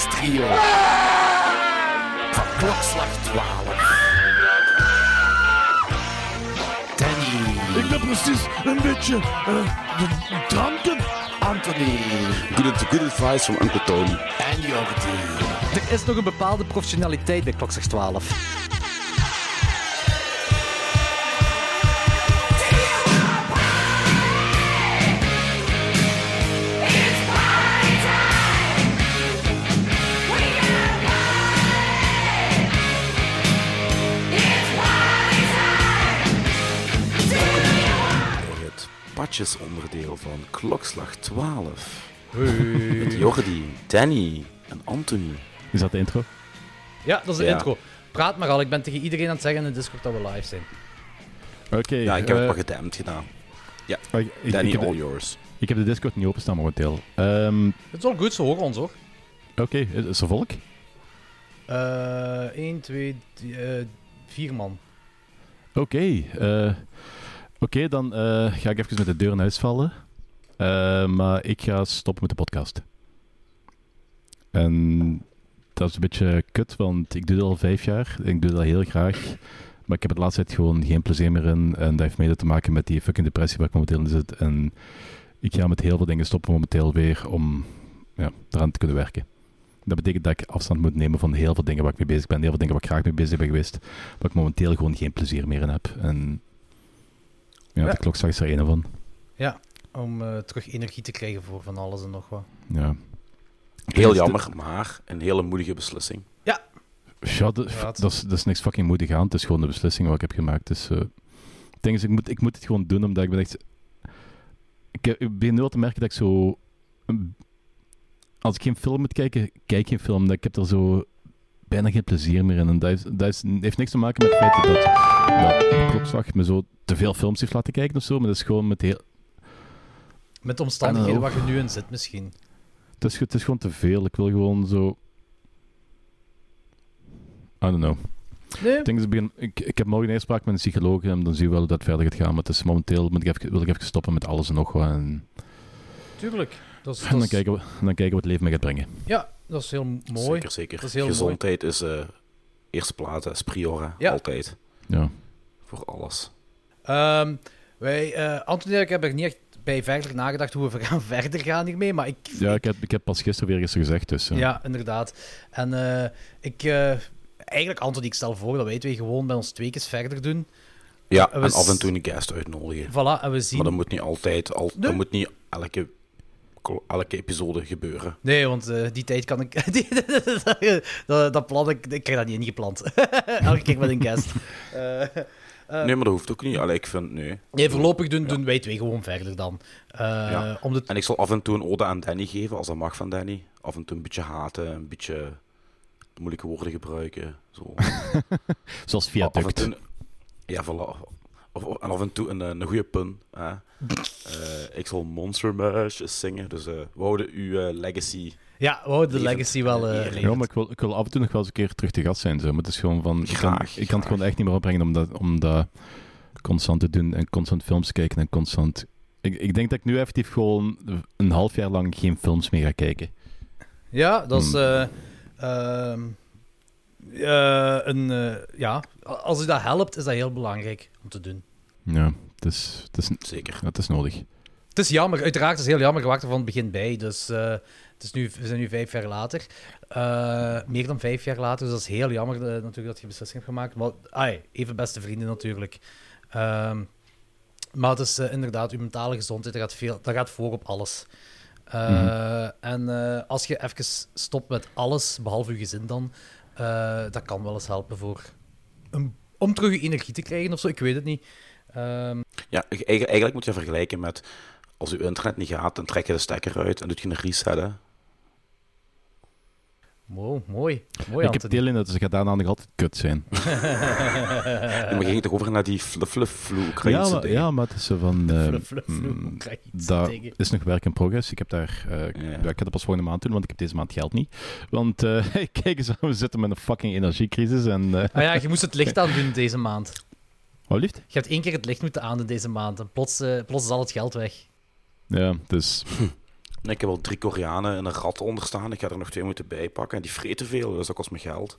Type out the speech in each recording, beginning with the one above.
trio van klokslag 12. Danny, Ik ben precies een beetje uh, dranken. Anthony Good, good advice from Uncle Tony. en Jordi. Er is nog een bepaalde professionaliteit bij Klokslag 12. Het patjesonderdeel van Klokslag 12. Met Jordi, Danny en Anthony. Is dat de intro? Ja, dat is de Ja. intro. Praat maar al, ik ben tegen iedereen aan het zeggen in de Discord dat we live zijn. Oké. Ja, ik heb het eh, maar gedampt gedaan. oh, ik, ik, Danny, ik, all de, yours. ik heb de Discord niet openstaan momenteel. Ehm, Het is al goed, ze horen ons hoor. Oké, is er volk? Eh 1, 2, 4 man. Oké. eh, Oké, dan eh, ga ik even met de deur in huis vallen. Eh, maar ik ga stoppen met de podcast. En dat is een beetje kut, want ik doe het al vijf jaar. Ik doe dat heel graag. Maar ik heb het laatste tijd gewoon geen plezier meer in. En dat heeft mede te maken met die fucking depressie waar ik momenteel in zit. En ik ga met heel veel dingen stoppen momenteel weer om ja, eraan te kunnen werken. Dat betekent dat ik afstand moet nemen van heel veel dingen waar ik mee bezig ben. Heel veel dingen waar ik graag mee bezig ben geweest. Waar ik momenteel gewoon geen plezier meer in heb. En ja, Ja. de klokslag is er een van. Ja, om eh, terug energie te krijgen voor van alles en nog wat. Ja. Heel Dus jammer, maar een hele moedige beslissing. Ja, dat, Inderdaad. dat, is, dat is niks fucking moedig aan. Het is gewoon de beslissing wat ik heb gemaakt. Dus, eh, het ding is, ik moet, ik moet het gewoon doen, omdat ik ben echt... Ik, heb- ik begin nu al te merken dat ik zo... een- Als ik geen film moet kijken, kijk geen film. Dat ik heb er zo bijna geen plezier meer in. En dat, is, heeft niks te maken met het feit dat, dat klokslag me zo te veel films heeft laten kijken of zo. Maar dat is gewoon met heel... Met de omstandigheden waar je nu in zit misschien. Het is, het is gewoon te veel. Ik wil gewoon zo... I don't know. Nee, Ik, denk dat ik, begin, ik, ik heb morgen een eerspraak met een psycholoog en dan zien we wel hoe dat verder gaat gaan. Maar het is momenteel moet ik even, wil ik even stoppen met alles en nog wat. En, tuurlijk. Dat is, en dat dan, is- kijken we, dan kijken we wat het leven me gaat brengen. Ja, dat is heel mooi. Zeker, zeker. Dat is heel Gezondheid is eh eerste plaats, is priora. Ja. Altijd. Ja. Voor alles. Ehm, wij, eh Anthony en ik hebben er niet echt bij verder nagedacht hoe we gaan verder gaan hiermee, maar ik... ja, ik heb, ik heb pas gisteren weer gisteren gezegd. Dus, Ja, inderdaad. En eh, ik... eh, eigenlijk, Anthony, ik stel voor dat wij twee gewoon bij ons twee keer verder doen. Ja, En af en toe een guest uitnodigen. Voilà, en we zien... Maar dat moet niet altijd, al, Nee. dat moet niet elke, elke episode gebeuren. Nee, want eh, die tijd kan ik... dat, dat plan, ik, ik krijg dat niet ingepland. Elke keer met een guest. Eh, eh, nee, maar dat hoeft ook niet. Allee, ik vind, nee. nee, voorlopig doen, doen wij twee gewoon verder dan. Eh, Ja. om de, En ik zal af en toe een ode aan Danny geven, als dat mag van Danny. Af en toe een beetje haten, een beetje moeilijke woorden gebruiken. Zo. Zoals af en viaduct. toe... Ja, voilà. Of, of- en af en toe een, een goede pun. Hè. Eh, ik zal Monster Mash zingen, dus eh we houden uw eh, legacy. ja, we houden de legacy wel eh. Ja, maar ik wil, ik wil af en toe nog wel eens een keer terug te gast zijn. Zo. Maar het is gewoon van... Ik kan, Graag, ik kan het gewoon echt niet meer opbrengen om dat, om dat constant te doen. En constant films kijken en constant... Ik, ik denk dat ik nu effectief gewoon een half jaar lang geen films meer ga kijken. Ja, dat is. Hmm. eh, ehm, eh, een, eh, ja, als u dat helpt, is dat heel belangrijk om te doen. Ja, het is, het is, Zeker. het is nodig. Het is jammer, uiteraard het is heel jammer. Je wacht er van het begin bij. Dus eh, het is nu, we zijn nu vijf jaar later. Eh, meer dan vijf jaar later. Dus dat is heel jammer eh, natuurlijk dat je beslissing hebt gemaakt. Maar ai, even beste vrienden natuurlijk. Ehm, maar het is inderdaad, uw mentale gezondheid, dat gaat, veel, dat gaat voor op alles. Eh, Mhm. En eh, als je even stopt met alles, behalve je gezin dan, eh, dat kan wel eens helpen voor een, om terug energie te krijgen of zo. Ik weet het niet. Ehm, Ja, eigen- eigenlijk moet je vergelijken met als je internet niet gaat, dan trek je de stekker uit en doet je een reset. Hè. Wow, mooi. Mooi, ik heb deel in dat ze gaat daarna nog altijd kut zijn. En we gingen toch over naar die fluff fluff vloe ja, maar, ja, maar het is zo van... eh, fluff, fluff, mm, je dat is nog werk in progress. Ik heb daar... eh, Ja. ik ga dat pas volgende maand doen, want ik heb deze maand geld niet. Want eh, kijk eens, we zitten met een fucking energiecrisis en... eh, Ah ja, je moest het licht aan doen deze maand. Wat liefst? Je hebt één keer het licht moeten aandoen deze maand en plots, eh, plots is al het geld weg. Ja, dus... Nee, ik heb al drie Koreanen en een rat onder staan. Ik ga er nog twee moeten bijpakken. En die vreten veel, dus dat kost me geld.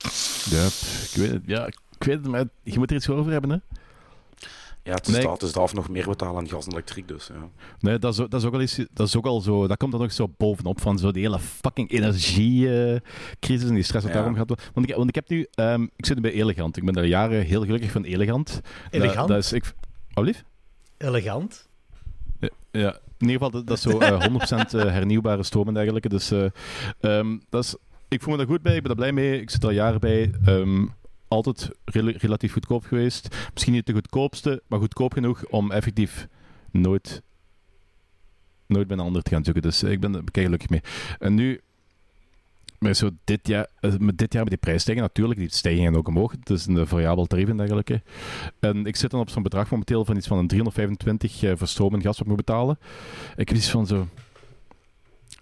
Ja, ik weet het, ja, ik weet het, maar je moet er iets over hebben, hè? Ja, het is Nee. dat. Dus daarvoor nog meer betalen aan gas en elektriek. Dus, ja. Nee, dat is, ook- dat is ook al iets, dat is ook al zo, dat komt dan ook zo bovenop van zo die hele fucking energiecrisis en die stress dat Ja. daarom gaat. Want ik, want ik heb nu, ehm, ik zit nu bij Elegant. Ik ben al jaren heel gelukkig van Elegant. Elegant? Dat, dat is, ik, oh, lief? Elegant. Ja, in ieder geval, dat, is zo eh, 100% eh, hernieuwbare stroom en dergelijke. Dus eh, ehm, dat is, ik voel me daar goed bij, ik ben er blij mee. Ik zit al jaren bij. Ehm, altijd rel- relatief goedkoop geweest. Misschien niet de goedkoopste, maar goedkoop genoeg om effectief nooit, nooit bij een ander te gaan zoeken. Dus eh, ik ben er gelukkig mee. En nu, met, zo dit, jaar, eh, met dit jaar met die prijsstijging, natuurlijk, die stijgingen ook omhoog. Het is een variabel tarief en dergelijke. En ik zit dan op zo'n bedrag momenteel van iets van een 325 eh, voor stroom en gas wat ik moet betalen. Ik heb iets van zo...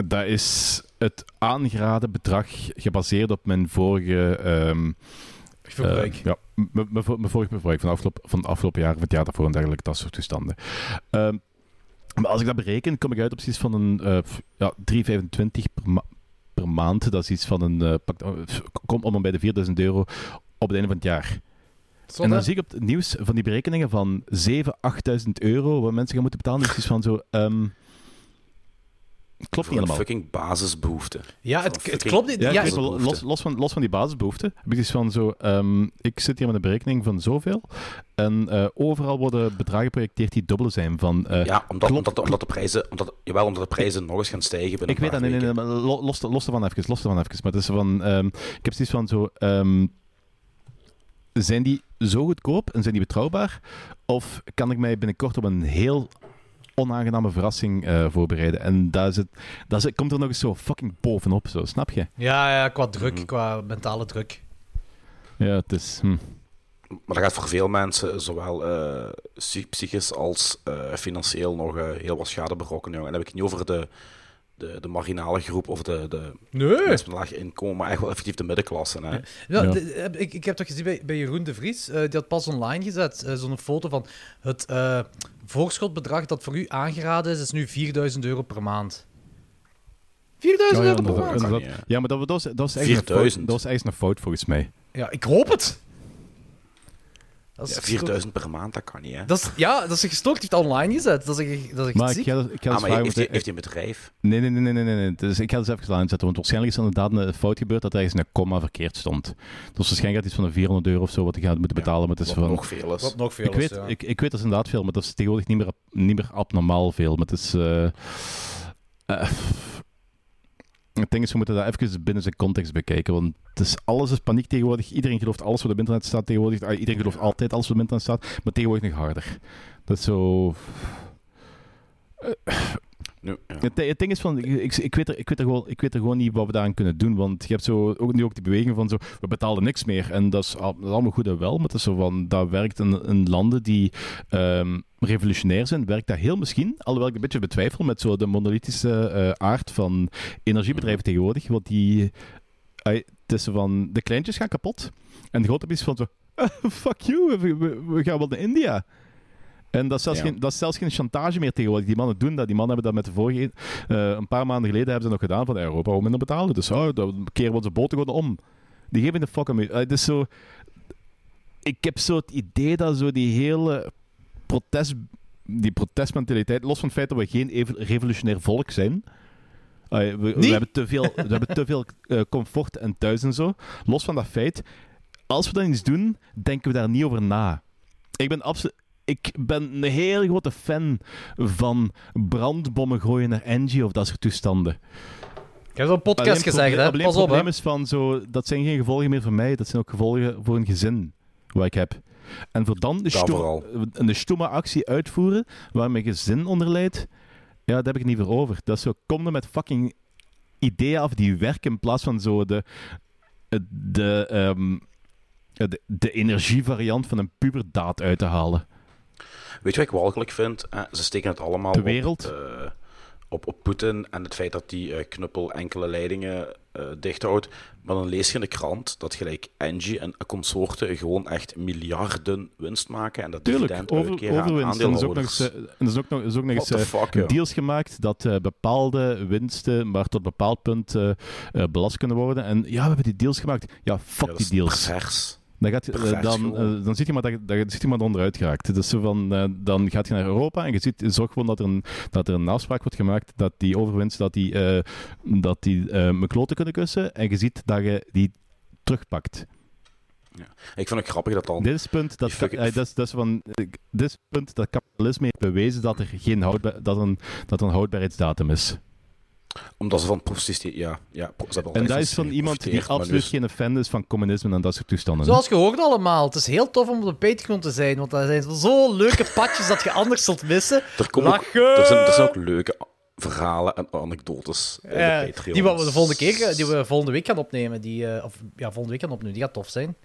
Dat is het aangeraden bedrag gebaseerd op mijn vorige... ehm, Verbruik. eh, ja, mijn vo- mijn vorige verbruik van afgelopen, van de afgelopen jaar, of het jaar daarvoor en dergelijke, dat soort toestanden. Ehm, maar als ik dat bereken, kom ik uit op iets van een eh, ja, 3,25 per, ma- per maand. Dat is iets van een... pak, f- kom om bij de 4000 euro op het einde van het jaar. En dan zie ik op het nieuws van die berekeningen van 7.000, 8.000 euro wat mensen gaan moeten betalen. Dus iets van zo... ehm, klopt niet een helemaal. fucking basisbehoefte. Ja, het, het klopt niet. Ja, los, los, van, los van die basisbehoeften heb ik iets van zo... ehm, ik zit hier met een berekening van zoveel. En eh, overal worden bedragen geprojecteerd die dubbele zijn van... eh, Ja, omdat, omdat, de- omdat de prijzen, omdat, jawel, omdat de prijzen nog eens gaan stijgen binnen ik weet dat, een nee, los, los ervan even, los ervan even. Maar het is van... ehm, ik heb zoiets van zo... ehm, zijn die zo goedkoop en zijn die betrouwbaar? Of kan ik mij binnenkort op een heel onaangename verrassing eh, voorbereiden? En daar, zit, daar zit, komt er nog eens zo fucking bovenop, zo, snap je? ja, ja, qua druk, Mhm. qua mentale druk. Ja, het is... Hm. Maar dat gaat voor veel mensen, zowel eh, psy- psychisch als eh, financieel, nog heel wat schade berokkenen. jongen. En dan heb ik het niet over de, de, de marginale groep of de, de Nee. mensen met een laag inkomen, maar echt wel effectief de middenklasse. Hè. Ja, Ja. de- heb- ik, ik heb toch gezien bij, bij Jeroen de Vries, eh, die had pas online gezet, zo'n foto van het eh, voorschotbedrag dat voor u aangeraden is, is nu 4000 euro per maand. 4000 Ja, ja, euro per maand? Ja, maar dat, dat, was, dat, was eigenlijk een fout, 4000. dat was eigenlijk een fout volgens mij. Ja, ik hoop het. Dat is Ja, gestoord. 4000 per maand, dat kan niet. Hè. Dat is, ja, dat is gestoord. Heeft het online gezet. Dat is echt, dat is echt Maar ik ga, ik ga Ah, dus maar heeft, hij, heeft een bedrijf? Nee, nee, nee, nee, nee, nee. Dus ik ga het eens even aanzetten, want waarschijnlijk is er inderdaad een fout gebeurd dat er ergens een komma verkeerd stond. Dus waarschijnlijk gaat iets van een 400 euro of zo wat ik ga moeten betalen, maar het is Wat van... nog veel is. Wat nog veel Ik weet, ja. ik, ik weet dat is inderdaad veel, maar dat is tegenwoordig niet meer, niet meer abnormaal veel. Maar het is... eh, eh, ding is, we moeten dat even binnen zijn context bekijken, want het is, alles is paniek tegenwoordig. Iedereen gelooft alles wat op internet staat tegenwoordig. Ah, iedereen gelooft altijd alles wat op internet staat, maar tegenwoordig nog harder. Dat is zo... Nu, ja. Het, het ding is van, ik, ik, weet er, ik, weet er gewoon, ik weet er gewoon niet wat we daaraan kunnen doen. Want je hebt zo, ook, nu ook die beweging van zo, we betalen niks meer. En dat is, al- dat is allemaal goed en wel, maar het is zo van, dat werkt in, in landen die ehm, revolutionair zijn, werkt dat heel misschien. Alhoewel ik een beetje betwijfel met zo de monolithische eh, aard van energiebedrijven tegenwoordig. Want die, het is zo van, de kleintjes gaan kapot. En de grote is van zo, fuck you, we, we- we gaan wel naar India. En dat is, zelfs Ja. geen, dat is zelfs geen chantage meer tegenwoordig. Die mannen doen dat. Die mannen hebben dat met de vorige... eh, een paar maanden geleden hebben ze nog gedaan van Europa we minder betalen. Dus oh, dan keren we onze boten gewoon om. Die geven de fuck aan u. Eh, Het is zo... Ik heb zo het idee dat zo die hele protest... Die protestmentaliteit, los van het feit dat we geen ev- revolutionair volk zijn... eh, we, hebben te veel, we hebben te veel comfort en thuis en zo. Los van dat feit, als we dan iets doen, denken we daar niet over na. Ik ben absoluut... Ik ben een heel grote fan van brandbommen gooien naar Angie of dat soort toestanden. Ik heb zo'n podcast Alleen het gezegd, probleem- hè. Pas het op, hè. probleem is van zo... Dat zijn geen gevolgen meer voor mij, dat zijn ook gevolgen voor een gezin wat ik heb. En voor dan de, Dat stoem- vooral. een stomme actie uitvoeren waar mijn gezin onder leidt, ja, daar heb ik het niet voor over. Dat is zo, kom er met fucking ideeën af die werken in plaats van zo de... de, ehm, de, de energievariant van een puberdaad uit te halen. Weet je wat ik walgelijk vind? Eh, ze steken het allemaal De op wereld? eh, op, op Poetin en het feit dat die eh, knuppel enkele leidingen eh dicht houdt. Maar dan lees je in de krant dat gelijk Engie en consorten gewoon echt miljarden winst maken en dat Tuurlijk, dividend over, overwinst. En is ook nog eens, en er is ook nog, is ook nog eens fuck, deals gemaakt dat bepaalde winsten maar tot een bepaald punt belast kunnen worden. En ja, we hebben die deals gemaakt. Ja, fuck Ja, die deals. pervers. Dan, gaat, je- eh, dan, eh, dan ziet je maar dat, je- dat, je- ziet je maar onderuit geraakt. Dus zo van, eh, dan gaat je naar Europa en je ziet, zorg gewoon dat er, een, dat er een afspraak wordt gemaakt dat die overwinst dat die, eh dat die eh mijn kloten kunnen kussen. En je ziet dat je die terugpakt. Ik vind het grappig dat dan Dit is punt dat, fucking- eh, dat, is, dat is van, eh, dit is punt dat kapitalisme heeft bewezen dat er, geen dat een, dat er een houdbaarheidsdatum is. Omdat ze van profiteren. Ja, ja, En dat is van iemand die absoluut nu is- geen fan is van communisme en dat soort toestanden. Zoals je hoort allemaal, het is heel tof om op de Patreon te zijn, want daar zijn zo leuke padjes dat je anders zult missen. Er, komen ook, er, zijn, er zijn ook leuke verhalen en anekdotes in de Eh, Patreon. die wat we de volgende keer, die we volgende week gaan opnemen, die, eh, of ja, volgende week gaan opnemen, die gaat tof zijn.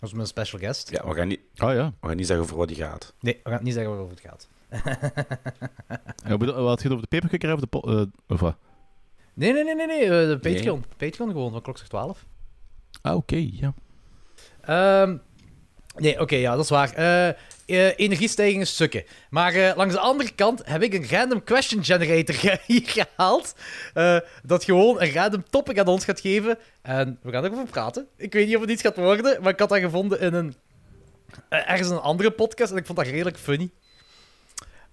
Dat is mijn special guest. Ja, we gaan, niet, Oh ja. we gaan niet zeggen over wat die gaat. Nee, we gaan niet zeggen waarover het gaat. Ja, bedoel- Wat je het over de paperclicker of de... po- eh, of wat? Nee, nee, nee, nee, nee, eh, de Patreon. Patreon gewoon, van klokslag 12. Ah, oké, ja. Ehm, nee, oké, ja, dat is waar. Eh, energiestijgingen sukken. Maar langs de andere kant heb ik een random question generator ge- hier gehaald. eh, dat gewoon een random topic aan ons gaat geven. En we gaan erover praten. Ik weet niet of het iets gaat worden, maar ik had dat gevonden in een... ergens een andere podcast en ik vond dat redelijk funny.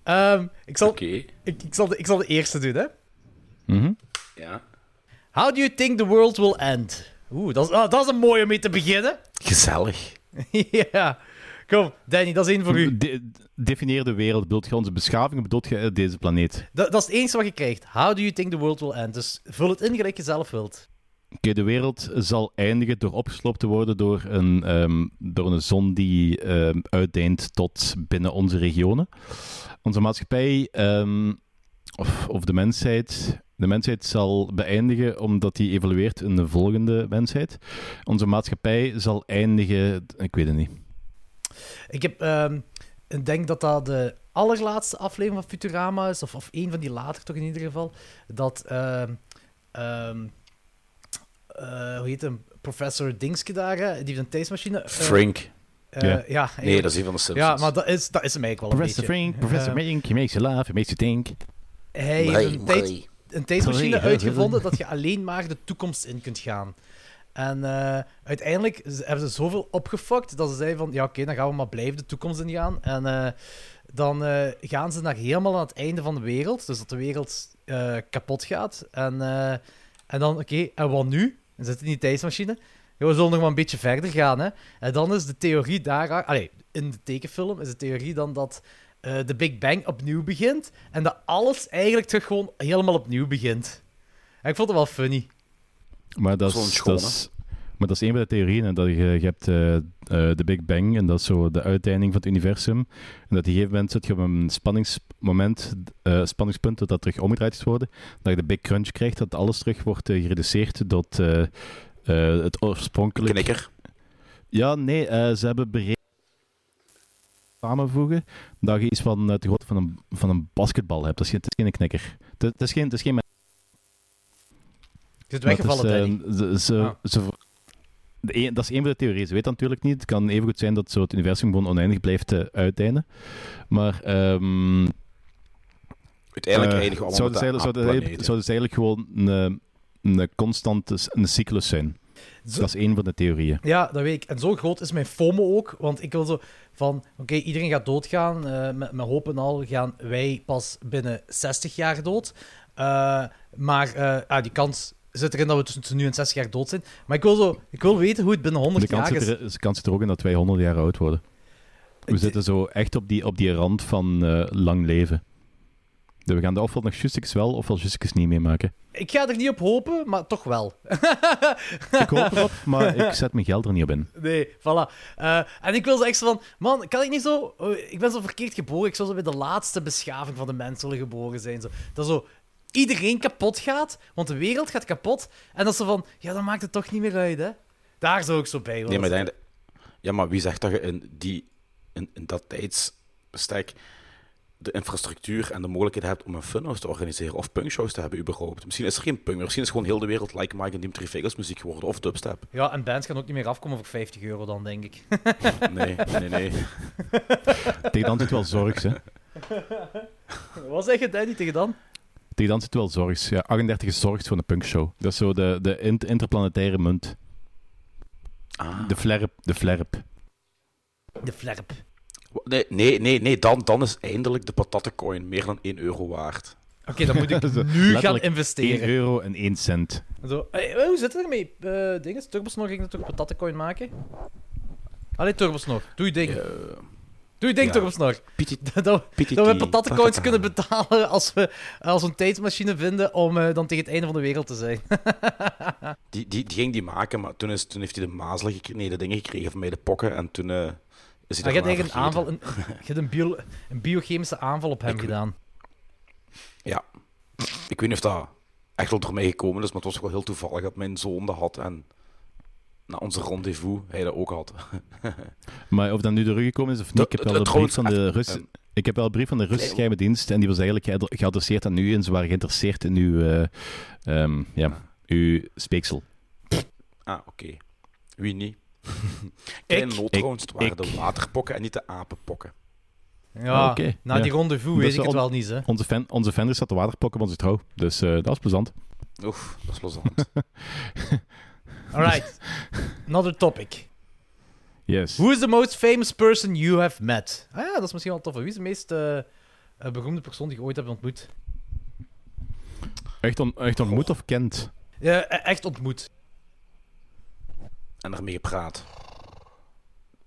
Ehm, ik, zal, ik, ik, zal de, ik zal de eerste doen, hè. Mhm. ja. How do you think the world will end? Oeh, dat is, ah, dat is een mooie om mee te beginnen. Gezellig. ja. Kom, Danny, dat is één voor u. De- definieer de wereld. Bedoelt je onze beschaving of bedoelt je eh, deze planeet? Dat, dat is het enige wat je krijgt. How do you think the world will end? Dus vul het in gelijk je zelf wilt. Oké, de wereld zal eindigen door opgesloopt te worden door een, ehm, door een zon die ehm, uitdeint tot binnen onze regionen. Onze maatschappij, ehm, of, of de mensheid, de mensheid zal beëindigen omdat die evolueert in de volgende mensheid. Onze maatschappij zal eindigen, ik weet het niet. Ik heb, ehm, ik denk dat dat de allerlaatste aflevering van Futurama is, of, of één van die later toch in ieder geval, dat, ehm, ehm, eh, hoe heet hem, professor Dingske daar, die heeft een tijdsmachine. eh, Frank. Eh, Ja. ja. Nee, dat is een van de Simpsons. Ja, maar dat is, dat is hem eigenlijk wel een Professor beetje. Frank, Professor Eh, Mink, he makes you laugh, he makes you think. Hij heeft een, tijd, nee. een tijdsmachine uitgevonden dat je alleen maar de toekomst in kunt gaan. En eh, uiteindelijk hebben ze zoveel opgefokt dat ze zeiden van, ja oké, dan gaan we maar blijven de toekomst ingaan. En eh, dan eh, gaan ze naar helemaal aan het einde van de wereld, dus dat de wereld eh, kapot gaat. En, eh, en dan, oké, en wat nu? Dan zit in die tijdsmachine. We zullen nog maar een beetje verder gaan, hè. En dan is de theorie daar... Allee, in de tekenfilm is de theorie dan dat eh, de Big Bang opnieuw begint en dat alles eigenlijk terug gewoon helemaal opnieuw begint. En ik vond het wel funny. Maar dat Zo'n is, schone. dat is, maar dat is een van de theorieën. hè, Dat je, je hebt eh, eh, de Big Bang en dat is zo de uiteinding van het universum. En dat op een gegeven moment zit je op een spanningsmoment, eh, spanningspunt dat dat terug omgedraaid is worden. Dat je de Big Crunch krijgt, dat alles terug wordt eh, gereduceerd tot eh, eh, het oorspronkelijke... Knikker. Ja, nee, eh, ze hebben berekend samenvoegen dat je iets van eh, de grootte van een, van een basketbal hebt. Dat is, geen- het is geen knikker. Het, het is geen... Het is geen Je zit het weggevallen, is, Danny. eh, ze, ze, Ah. ze- de dat is een van de theorieën. Ze weet dat natuurlijk niet. Het kan even goed zijn dat zo het universum gewoon oneindig blijft uh, uiteinden. Maar ehm Uiteindelijk eh, eindigen we allemaal zouden, met ze, de zouden eigenlijk gewoon een, een constante een cyclus zijn. Zo- Dat is één van de theorieën. Ja, dat weet ik. En zo groot is mijn FOMO ook. Want ik wil zo van... Oké, iedereen gaat doodgaan. eh, met, met hoop en al gaan wij pas binnen 60 jaar dood. Eh, maar eh, ah, die kans zit erin dat we tussen nu en 60 jaar dood zijn. Maar ik wil, zo, ik wil weten hoe het binnen 100 De kans jaar is. er, de kans zit er ook in dat wij 100 jaar oud worden. We zitten zo echt op die, op die rand van lang leven. Dus we gaan de ofwel nog justekes wel, ofwel justekes niet meemaken. Ik ga er niet op hopen, maar toch wel. Ik hoop erop, maar ik zet mijn geld er niet op in. Nee, voilà. Eh, en ik wil zo echt zo van... Man, kan ik niet zo... oh, ik ben zo verkeerd geboren. Ik zou zo bij de laatste beschaving van de mens willen geboren zijn. Zo. Dat zo... Iedereen kapot gaat, want de wereld gaat kapot. En dat ze van... Ja, dan maakt het toch niet meer uit, hè. Daar zou ik zo bij willen Nee, maar ja, maar wie zegt dat je in, die, in, in dat tijdsbestek de infrastructuur en de mogelijkheid hebt om een funhouse te organiseren of punkshows te hebben überhaupt. Misschien is er geen punk meer, misschien is gewoon heel de wereld like Mike en Dimitri Vegas muziek geworden, of dubstep. Ja, en bands gaan ook niet meer afkomen voor 50 euro dan, denk ik. Nee, nee, nee. Tegen dan zit wel zorgs, hè. Wat zeg je, Danny, tegen dan? Tegen dan zit wel zorgs. Ja, 38 is zorgs voor een punkshow. Dat is zo de, de int- interplanetaire munt. Ah. De flerp. De flerp. De flerp. Nee, nee, nee, nee dan, dan is eindelijk de patattencoin meer dan 1 euro waard. Oké, dan moet ik Zo, nu gaan letterlijk 1 investeren. euro en 1 cent. Zo, hey, hoe zit het ermee? Uh, dinges, Turbosnor ging natuurlijk een patattencoin maken. Allee, Turbosnor, doe je ding. Eh, Doe je ding, ja. Turbosnor. Dat, we patattencoins kunnen betalen als we, als we een tijdsmachine vinden om eh, dan tegen het einde van de wereld te zijn. Die, die, die ging die maken, maar toen, is, toen heeft hij de mazelen gekregen, nee, de dingen gekregen van mij, de pokken, en toen is hij Maar je hebt eigenlijk een aanval, een, je hebt een, bio, een biochemische aanval op hem Ik- gedaan. Ja. Ik weet niet of dat echt wel door mij gekomen is, maar het was wel heel toevallig dat mijn zoon dat had en na onze rendezvous hij dat ook had. Maar of dat nu teruggekomen is of niet, ik heb de- wel een brief van de echt, Rus... ehm, Ik heb wel een brief van de Russische geheime dienst en die was eigenlijk geadre- geadresseerd aan u en ze waren geïnteresseerd in uw, ja, uw speeksel. Ah, oké. Wie niet? Kleine het waren ik- de waterpokken en niet de apenpokken. Ja, Oké, na ja. die rendezvous Dat weet ik het wel- niet, hè. Onze, fan, onze vendor zat te waterpokken van zijn trouw, dus eh, dat was plezant. Oef, dat is plezant. Alright. Another topic. Yes. Who is the most famous person you have met? Ah ja, dat is misschien wel tof. Wie is de meest eh, eh, beroemde persoon die je ooit hebt ontmoet? Echt, on, echt ontmoet of kent? Ja, e- echt ontmoet. En ermee gepraat.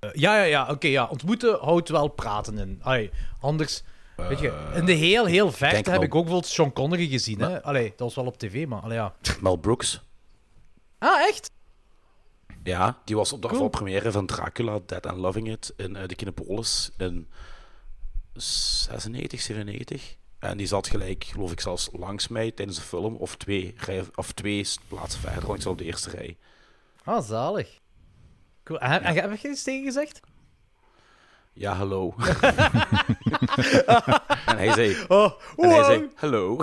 Eh, ja, ja, ja. Oké, ja. Ontmoeten houdt wel praten in. Ai, anders... Weet je, in de heel, heel verte heb wel- ik ook bijvoorbeeld Sean Connery gezien. Hè? Allee, dat was wel op tv, maar allee, ja. Mel Brooks. Ah, echt? Ja, die was op de Cool. voorpremière van Dracula, Dead and Loving It, in eh, de Kinepolis in 96, 97. En die zat gelijk, geloof ik, zelfs langs mij tijdens de film, of twee, rij, of twee plaatsen verder, want ik zat op de eerste rij. Ah, zalig. Cool. En, en heb je iets tegen gezegd? Ja, hallo. en hij zei, Oh, en hij zei hallo.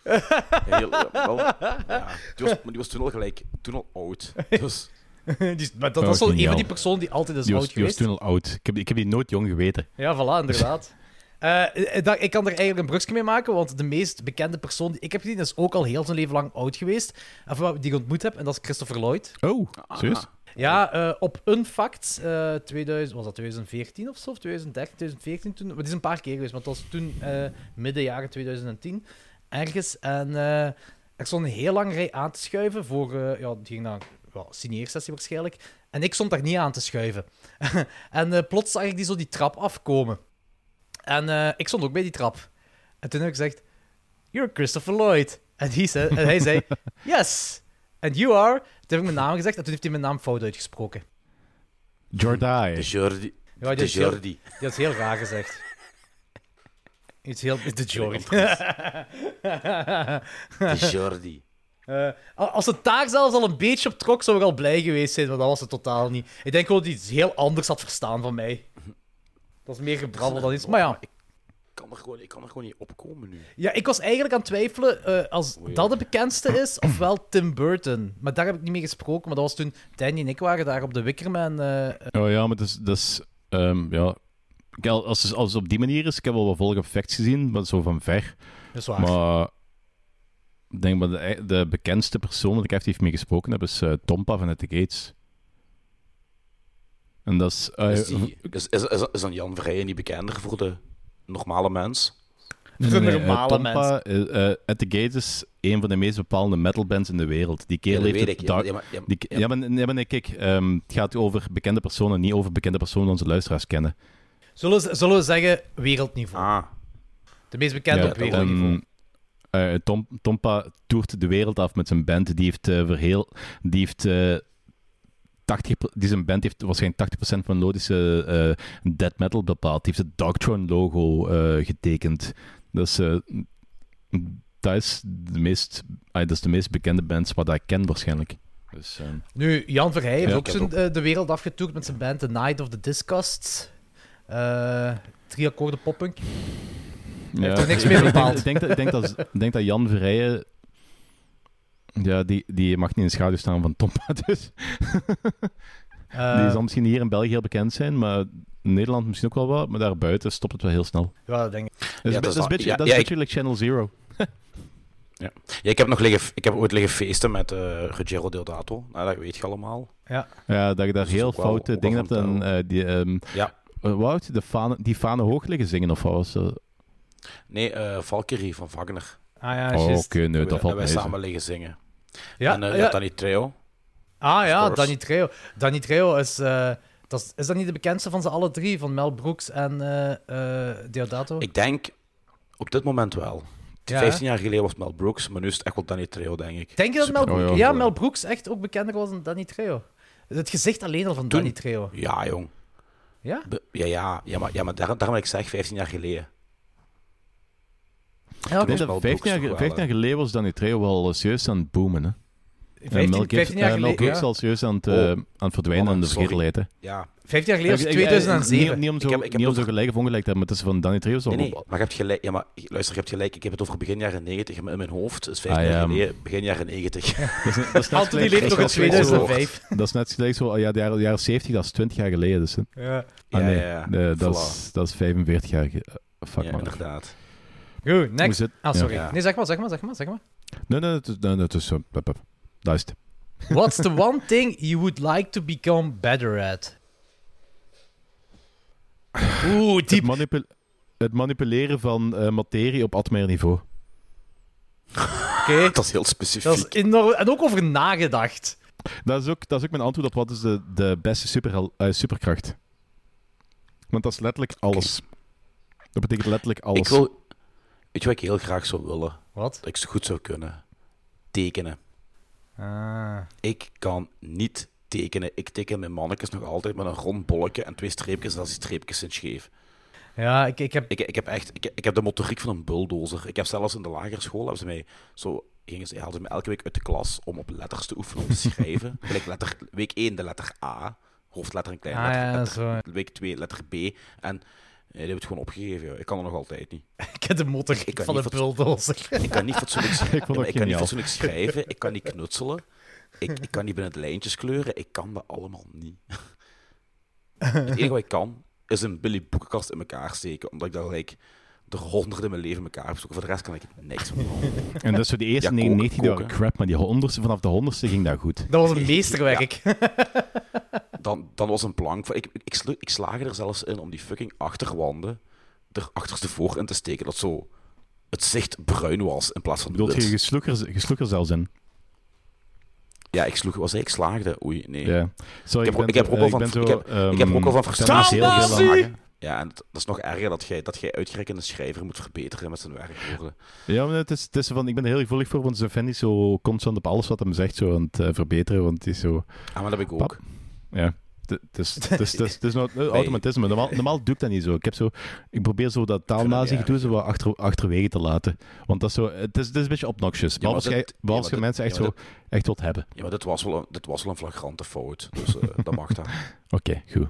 Heel, wel, ja, die, was, maar die was toen al gelijk, toen al oud. Dus, Die- maar dat Oh, was wel een van die personen die altijd is Die was, oud die was geweest. toen al oud. Ik heb, ik heb die nooit jong geweten. Ja, voilà, inderdaad. Eh, eh, dat- ik kan er eigenlijk een brugje mee maken, want de meest bekende persoon die ik heb gezien is ook al heel zijn leven lang oud geweest. Of wat- die ik ontmoet heb, en dat is Christopher Lloyd. Oh, ah, serieus? Ja, eh, op Unfact, eh 2000, was dat 2014 of zo, of 2013, 2014 toen. Maar die is een paar keer geweest, want dat was toen eh, midden jaren 2010 ergens. En eh, er stond een heel lange rij aan te schuiven voor, eh, ja, die ging naar signeersessie waarschijnlijk. En ik stond daar niet aan te schuiven. en eh, plots zag ik die zo die trap afkomen. En eh, ik stond ook bij die trap. En toen heb ik gezegd, You're Christopher Lloyd. En, hij zei, en hij zei, Yes. And you are. Toen heb ik mijn naam gezegd en toen heeft hij mijn naam fout uitgesproken. Jordai. de Jordi. Ja, die de heel, Jordi. die had heel raar gezegd. Iets heel... De Jordi. De Jordi. Eh, als het daar zelfs al een beetje op trok, zou ik al blij geweest zijn, maar dat was het totaal niet. Ik denk gewoon dat hij iets heel anders had verstaan van mij. Dat is meer gebrabbel dan iets. Maar ja, Ik kan er gewoon, ik kan er gewoon niet opkomen nu. ja ik was eigenlijk aan het twijfelen eh, als dat de bekendste is, ofwel Tim Burton. Maar daar heb ik niet mee gesproken, maar dat was toen Danny en ik waren daar op de Wickerman. eh, Oh ja, maar dat is... Dat is ehm, ja. Kijk, Als, het- als het op die manier is, ik heb wel wat volgende effects gezien, maar zo van ver. dat is waar. Maar ik denk dat de, de bekendste persoon dat ik effectief mee gesproken heb, is eh, Tompa van At The Gates. En dat is... eh, Is, die, is, is, is, Jan Vrijen niet bekender voor de normale mens? Nee, Voor nee, de nee, normale eh, Tompa, eh, eh, At The Gates is een van de meest bepalende metalbands in de wereld. Die kerel heeft het ik. Ja, dark- ja, maar, ja, die, ja, ja, maar, nee, maar nee, kijk, ehm, het gaat over bekende personen, niet over bekende personen die onze luisteraars kennen. Zullen, we- zullen we zeggen wereldniveau? Ah, De meest bekende Ja, op wereldniveau. ehm, eh, Tom, Tompa toert de wereld af met zijn band. Die heeft uh, verheel, die heeft eh 80, die zijn band heeft waarschijnlijk 80% van melodische eh death metal bepaald. Die heeft het Dogthrone logo eh, getekend. Dat is, eh, dat is de meest, dat is de meest bekende band wat ik ken waarschijnlijk. Dus, ehm, Nu, Jan Verheij heeft Ja, ook zijn, de wereld afgetoerd met zijn band The Night of the. Eh drie akkoorden poppunk. Ja, toch niks ik- meer bepaald? Ik denk, dat, ik, denk dat, ik denk dat Jan Verrijen... Ja, die, die mag niet in de schaduw staan van Tompa, dus... Eh, die zal misschien hier in België heel bekend zijn, maar in Nederland misschien ook wel wat, maar daarbuiten stopt het wel heel snel. ja, dat denk ik. Dat is, beetje- dat is een beetje, Ja, dat is ja, een beetje like Channel Zero. Ja, ik heb, nog liggen, ik heb ooit liggen feesten met eh Ruggiero Deodato. Nou, dat weet je allemaal. Ja. Ja, dat je daar Dat is heel wel- foute dingen hebt en eh, die... ehm Ja. eh, wat wou je, de fanen, die fanen hoog liggen zingen of wat was dat? Nee, eh Valkyrie van Wagner. Ah ja, Oh, oké, nee, dat valt wij mee. zo. samen liggen zingen. Ja, en eh, ja. Danny Treo. Ah ja. Danny Trejo. Danny Trejo is, eh, dat is... Is dat niet de bekendste van ze alle drie? Van Mel Brooks en eh, eh, Deodato? Ik denk op dit moment wel. Ja, hè? 15 jaar geleden was Mel Brooks, maar nu is het echt wel Danny Treo, denk ik. Denk je dat Mel Brooks... Oh, ja. ja. Mel Brooks echt ook bekender was dan Danny Trejo? Het gezicht alleen al van Toen- Danny Trejo. Ja, jong. Ja? Be- Ja, ja, ja maar, ja, maar daar, daarom wil ik zeg 15 jaar geleden. Ja, Ik oké. denk Mel dat Brooks 15 jaar, toch wel, 15 jaar geleden was Danny Trejo wel serieus aan het boomen. Hè? 15, En Mel 15 Gibson- jaar eh, geleden. Ja. al serieus aan het, Oh. eh, aan het verdwijnen Oh, en de vergetelheid. Ja. 15 jaar geleden eh, 2007. Niet, niet om zo, Ik heb- ik heb niet om zo gelijk of ongelijk te hebben, maar het is van Danny Trejo zo. Nee, nee, maar je hebt gelijk. Ja, maar luister, je hebt gelijk. Ik heb het over begin jaren 90, maar in mijn hoofd is 15 Ah, jaar ja. geleden, begin jaren 90. Dat is, is Anthony gelijk- leeft nog in dat is net gelijk zo- 2005. Dat is net gelijk zo, ja, de jaren, de jaren 70, dat is 20 jaar geleden. Dus, hè. Ja. Ah, Ja, nee, ja, ja. nee, dat, is, dat is 45 jaar. eh, Fuck ja, man. inderdaad. Goed, Hoe next. zit- Ah, sorry. Ja. Nee, zeg maar, zeg maar, zeg maar, zeg maar. Nee, nee, het is, nee, nee, het is, eh, pup, pup. Dat is het. What's the one thing you would like to become better at? Oeh, Het, diep. het manipuleren van eh, materie op atomair niveau. Oké. Dat is heel specifiek. Dat is enorm. En ook over nagedacht. Dat is ook, dat is ook mijn antwoord op wat is de, de beste super, eh, superkracht. Want dat is letterlijk alles. Dat betekent letterlijk alles. Ik wil... Weet je wat ik heel graag zou willen? Wat? Dat ik zo goed zou kunnen? Tekenen. Ah. Ik kan niet tekenen. Ik teken mijn mannetjes nog altijd met een rond bolletje en twee streepjes en als die streepjes zijn scheef. Ja, ik, ik heb... Ik, ik heb echt... Ik, ik heb de motoriek van een bulldozer. Ik heb zelfs in de lagere school hebben ze mij zo... Gingen ze, haalden ze me elke week uit de klas om op letters te oefenen om te schrijven. Gelijk letter, week 1 de letter A, hoofdletter en kleine Ah, letter. ja, zo. Week 2 letter B. En die hebben het gewoon opgegeven. joh. Ik kan er nog altijd niet. Ik heb de motor Ik kan van fatso- bulldozer. Ik kan niet fatsoenlijk, Ik Ja, maar ik kan niet fatsoenlijk schrijven. Ik kan niet knutselen. Ik, ik kan niet binnen de lijntjes kleuren. Ik kan dat allemaal niet. Het enige wat ik kan, is een Billy boekenkast in elkaar steken. Omdat ik dat gelijk de honderden in mijn leven in elkaar heb. Voor de rest kan ik niks meer. En dat is zo de eerste Ja, 99 koken, dagen crap, maar die honderdste, vanaf de honderdste ging dat goed. Dat was een meesterwerk. Dan, dan was een plank. van- Ik, ik, ik, slu- ik slaag er zelfs in om die fucking achterwanden er achterstevoor in te steken. Dat zo het zicht bruin was in plaats van Bedoelt je, wit. je sloeg er, je sloeg er zelfs in. Ja, ik sloeg, was ik slaagde. Oei, nee. Ja. Sorry, Ik heb- ik heb zo- ook al ik van- ik heb- ik heb ehm, ook al van frustratie heel veel lagen. Ja, en dat is nog erger dat jij, dat jij uitgerekende schrijver moet verbeteren met zijn werkwoorden. Ja, maar het is, het is van, ik ben er heel gevoelig voor, want zijn fan is zo constant op alles wat hem zegt zo aan het eh, verbeteren, want het is zo... Ah, maar dat heb ik ook. Ja. Het is, het nou automatisme. Normaal, normaal doe ik dat niet zo. Ik, heb zo, ik probeer zo dat taalnazi niet gedoe zo wat achter, achterwege te laten. Want dat is zo, het is, het is een beetje obnoxious. Maar als je mensen echt, zo, echt wilt hebben. Ja, maar dit was wel een, dit was wel een flagrante fout. Dus eh, dat mag dan. Oké, goed.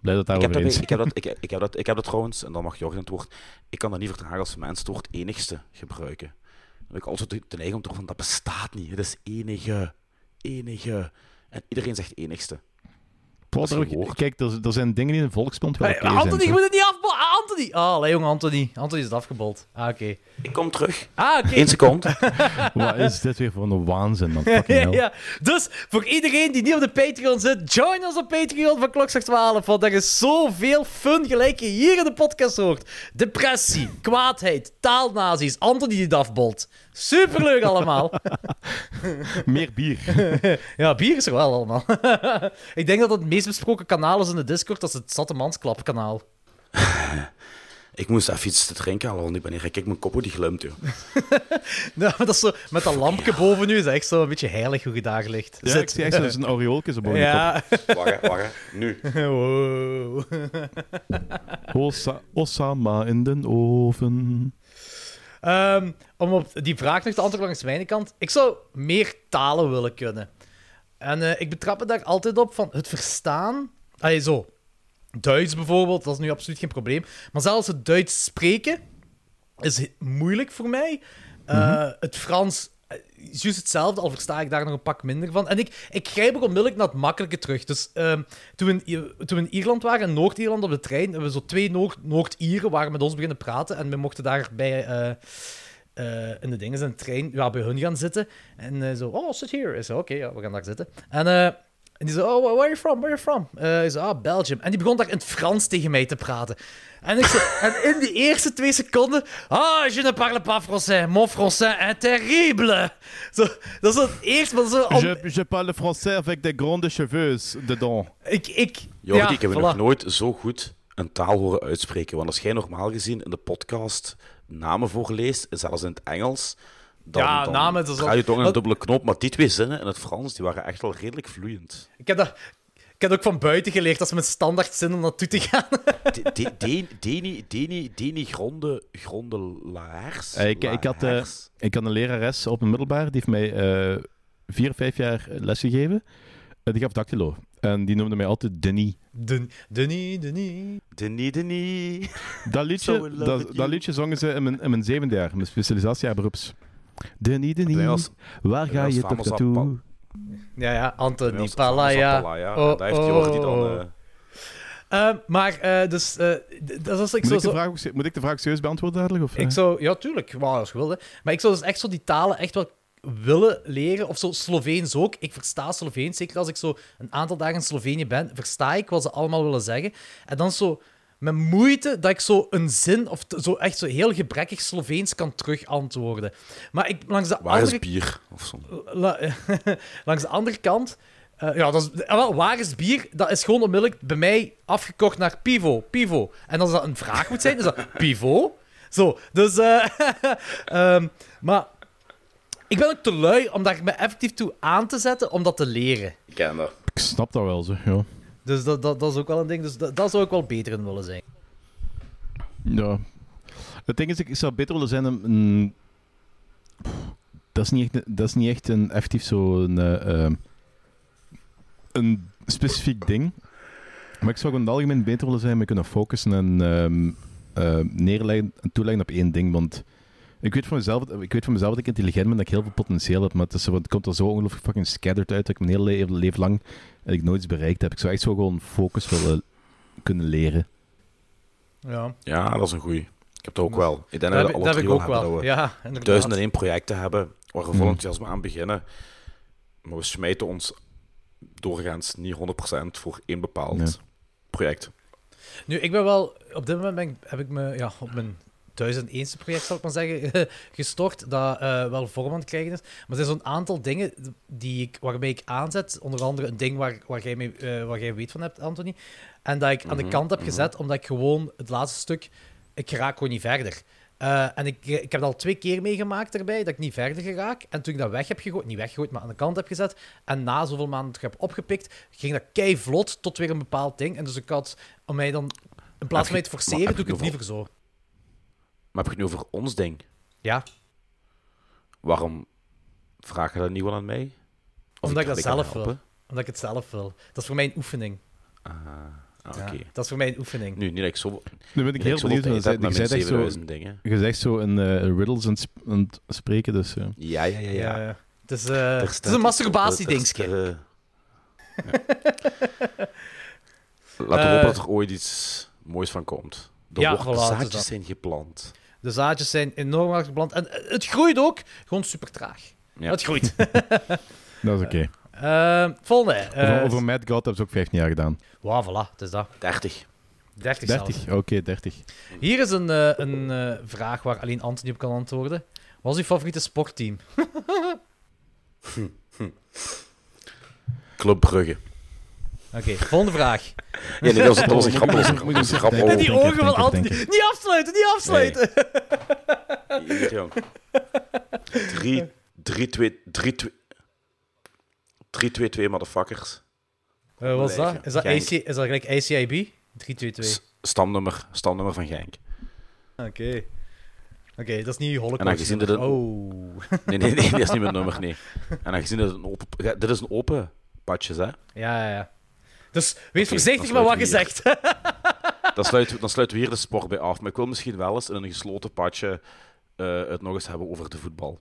Blij dat Ik heb, daarover ik, heb dat, ik, ik, heb dat, ik heb dat trouwens, en dan mag Jorgen het woord. Ik kan dat niet verdragen als mensen het woord enigste gebruiken. Dan heb ik altijd de de neiging om te van dat bestaat niet. Het is enige. Enige. En iedereen zegt enigste. Ook-. Kijk, er, er zijn dingen die in de volksmond wel Hey, oké zijn. Anthony, je moet het niet afbolen. Anthony! Ah, allee, jongen, Anthony. Anthony is het afgebold. Ah, oké. Ik kom terug. Ah, oké. Eén seconde. Wat is dit weer voor een waanzin, man? Fucking hell. ja, dus voor iedereen die niet op de Patreon zit, join ons op Patreon van Klokslag 12. Want er is zoveel fun gelijk je hier in de podcast hoort. Depressie, kwaadheid, taalnazi's, Anthony die het afbolt. Superleuk allemaal. Meer bier. ja, bier is er wel allemaal. Ik denk dat het meest besproken kanaal is in de Discord. Dat is het Zatte kanaal. Ik moest even iets te drinken halen, want ik ben hier. Kijk, mijn kop die glimt, joh. Ja, maar dat is zo, met dat lampje boven u is echt zo een beetje heilig hoe je daar ligt. Ja, ik zie echt zo'n zo'n aureooltje zo boven Ja. Wacht, hè, wacht. Nu. Wow. Osa Osama in de oven. Ehm, om op die vraag nog te antwoorden langs mijn kant. Ik zou meer talen willen kunnen. En eh, ik betrap me daar altijd op van het verstaan. Allee, zo. Duits bijvoorbeeld, dat is nu absoluut geen probleem. Maar zelfs het Duits spreken is moeilijk voor mij. Eh, Het Frans juist hetzelfde, al versta ik daar nog een pak minder van. En ik, ik grijp ook onmiddellijk naar het makkelijke terug. Dus ehm, toen, we in, toen in Ierland waren, in Noord-Ierland op de trein, hebben we zo twee Noord- Noord-Ieren waren met ons beginnen praten. En we mochten daarbij eh, eh, in de dingen, in de trein, ja, bij hun gaan zitten. En eh, zo, oh, sit. Ik zei, oké, ja, we gaan daar zitten. En, en die zei, oh, where are you from? Where are you from? Eh ik zei, ah, Belgium. En die begon daar in het Frans tegen mij te praten. En, ik zei, en in die eerste twee seconden, ah, je ne parle pas français. Mon français est terrible. Zo, dat is het eerste, maar zo... om- Je, je parle français avec des grandes cheveux dedans. ik, ik, Jordi, ja, ik heb voilà. nog nooit zo goed een taal horen uitspreken. Want als jij normaal gezien in de podcast namen voorleest, zelfs in het Engels, dan, Ja, dan namen, dat is ga je toch een dat- dubbele knop. Maar die twee zinnen in het Frans, die waren echt wel redelijk vloeiend. Ik heb dat... Ik heb ook van buiten geleerd, dat is mijn standaard zin om naartoe te gaan. De- de- de- Deni, Deni, Deni Gronde, Grondelaars? Eh, ik, ik, had, eh, Laars? ik had een lerares op een middelbaar, die heeft mij eh, vier, vijf jaar les gegeven. Eh, die gaf dactylo. En die noemde mij altijd Denis. Den- Denis, Denis. Deni, Deni. Dat liedje, dat, dat liedje zongen ze in mijn, in mijn zevende jaar, mijn specialisatiejaar beroeps. Denis, ons- waar ga je toch naartoe? Ja, ja, Anthony Palaya. Palaya. Oh, Daar heeft Jordi dan... oh. eh, Eh, maar, eh, dus, eh, d- dat is ik Moet zo... ik, de zo vraag, ook moet ik de vraag serieus beantwoorden dadelijk? Of, ik zou... Ja, tuurlijk. Wow, als je wilde. Maar ik zou dus echt zo die talen echt wel willen leren. Of zo Sloveens ook. Ik versta Sloveens. Zeker als ik zo een aantal dagen in Slovenië ben, versta ik wat ze allemaal willen zeggen. En dan zo met moeite dat ik zo een zin, of t- zo echt zo heel gebrekkig Sloveens kan terugantwoorden. Maar ik, langs de Waar andere is bier? Of zo. La- langs de andere kant, eh, ja, dat is, eh, wel, waar is bier? Dat is gewoon onmiddellijk bij mij afgekort naar Pivo. Pivo. En als dat een vraag moet zijn, is dat Pivo? Zo, dus, eh, ehm, maar ik ben ook te lui om daar me effectief toe aan te zetten om dat te leren. Ik ken dat. Ik snap dat wel, zo. Ja. Dus dat, dat, dat is ook wel een ding. Dus dat, dat zou ik wel beter willen zijn. ja. Het ding is, ik zou beter willen zijn een... dat, is niet echt, dat is niet echt een effectief zo'n... eh, eh, een specifiek ding. Maar ik zou in het algemeen beter willen zijn met kunnen focussen en ehm, eh, neerleggen en toeleggen op één ding. Want ik weet, van mezelf, ik weet van mezelf dat ik intelligent ben, dat ik heel veel potentieel heb, maar het, is, het komt er zo ongelooflijk fucking scattered uit dat ik mijn hele leven, leven lang dat ik nooit iets bereikt heb. Ik zou echt zo gewoon focus willen kunnen leren. Ja, Ja, dat is een goeie. Ik heb dat ook wel. Ik denk dat dat heb, dat ik ook hebben wel. dat we Ja, inderdaad. duizend en één projecten hebben waar we vol Hmm. enthousiasme aan beginnen. Maar we smijten ons doorgaans niet 100% voor één bepaald Nee. project. Nu, ik ben wel... Op dit moment ben ik- heb ik me ja, op mijn 1001ste project, zal ik maar zeggen, gestort, dat eh, wel vorm aan het krijgen is. Maar er zijn zo'n aantal dingen die ik, waarmee ik aanzet. Onder andere een ding waar, waar, jij, mee, eh, waar jij weet van hebt, Anthony. En dat ik aan de Mhm, kant heb mhm. gezet, omdat ik gewoon het laatste stuk... Ik raak gewoon niet verder. Eh, en ik, ik heb het al twee keer meegemaakt erbij, dat ik niet verder geraak. En toen ik dat weg heb gegooid, niet weggegooid, maar aan de kant heb gezet, en na zoveel maanden terug heb opgepikt, ging dat kei vlot tot weer een bepaald ding. En dus ik had, om mij dan, in plaats van mij te forceren, doe ik het liever zo. Maar heb je het nu over ons ding? Ja, Waarom vraag je dat niet wel aan mij? Of Omdat ik dat zelf wil. omdat ik het zelf wil. Dat is voor mij een oefening. Ah, ah, Ja, oké. dat is voor mij een oefening. Nu, niet dat ik zo, Nu ben ik heel benieuwd. Je mijn echt zo, 7000 dingen. je zegt zo een eh, riddles sp- het spreken, dus ja. Ja, ja, ja. ja. Het is, eh, Er het is een. Laten we Eh, hopen dat er ooit iets moois van komt. De Ja, ja, voilà, het is zaadjes dat. zijn geplant. De zaadjes zijn enorm hard geplant. En eh, het groeit ook, gewoon super traag. Ja. Het groeit. Dat is oké. Eh, volgende. eh, over, over Mad God hebben ze ook 15 jaar gedaan. Wauw, voilà, het is dat. 30. 30 zelfs. 30? Oké, 30. Hier is een, eh, een eh, vraag waar alleen Anthony op kan antwoorden. Wat is uw favoriete sportteam? Club Brugge. Oké, volgende vraag. Ja, nee, dat was, dat was een grap. Dat was een, grap. die ogen van denken. Niet afsluiten, niet afsluiten. hier, jong. 3, 3, 2, 3, 2... 3, 2, 2, motherfuckers. Eh, wat is dat? Is dat. AC, is dat gelijk ICIB? 322. S- Stamnummer, stamnummer van Genk. Oké. Oké, dat is niet Holocaust. En aangezien dit een- Oh. Nee, nee, nee, dat is niet mijn nummer, nee. En aangezien dit een open... Dit is een open patches, hè. Ja, ja, ja. Dus wees Oké, voorzichtig met wat je zegt. dan, sluiten we, dan sluiten we hier de sport bij af. Maar ik wil misschien wel eens in een gesloten padje eh, het nog eens hebben over de voetbal.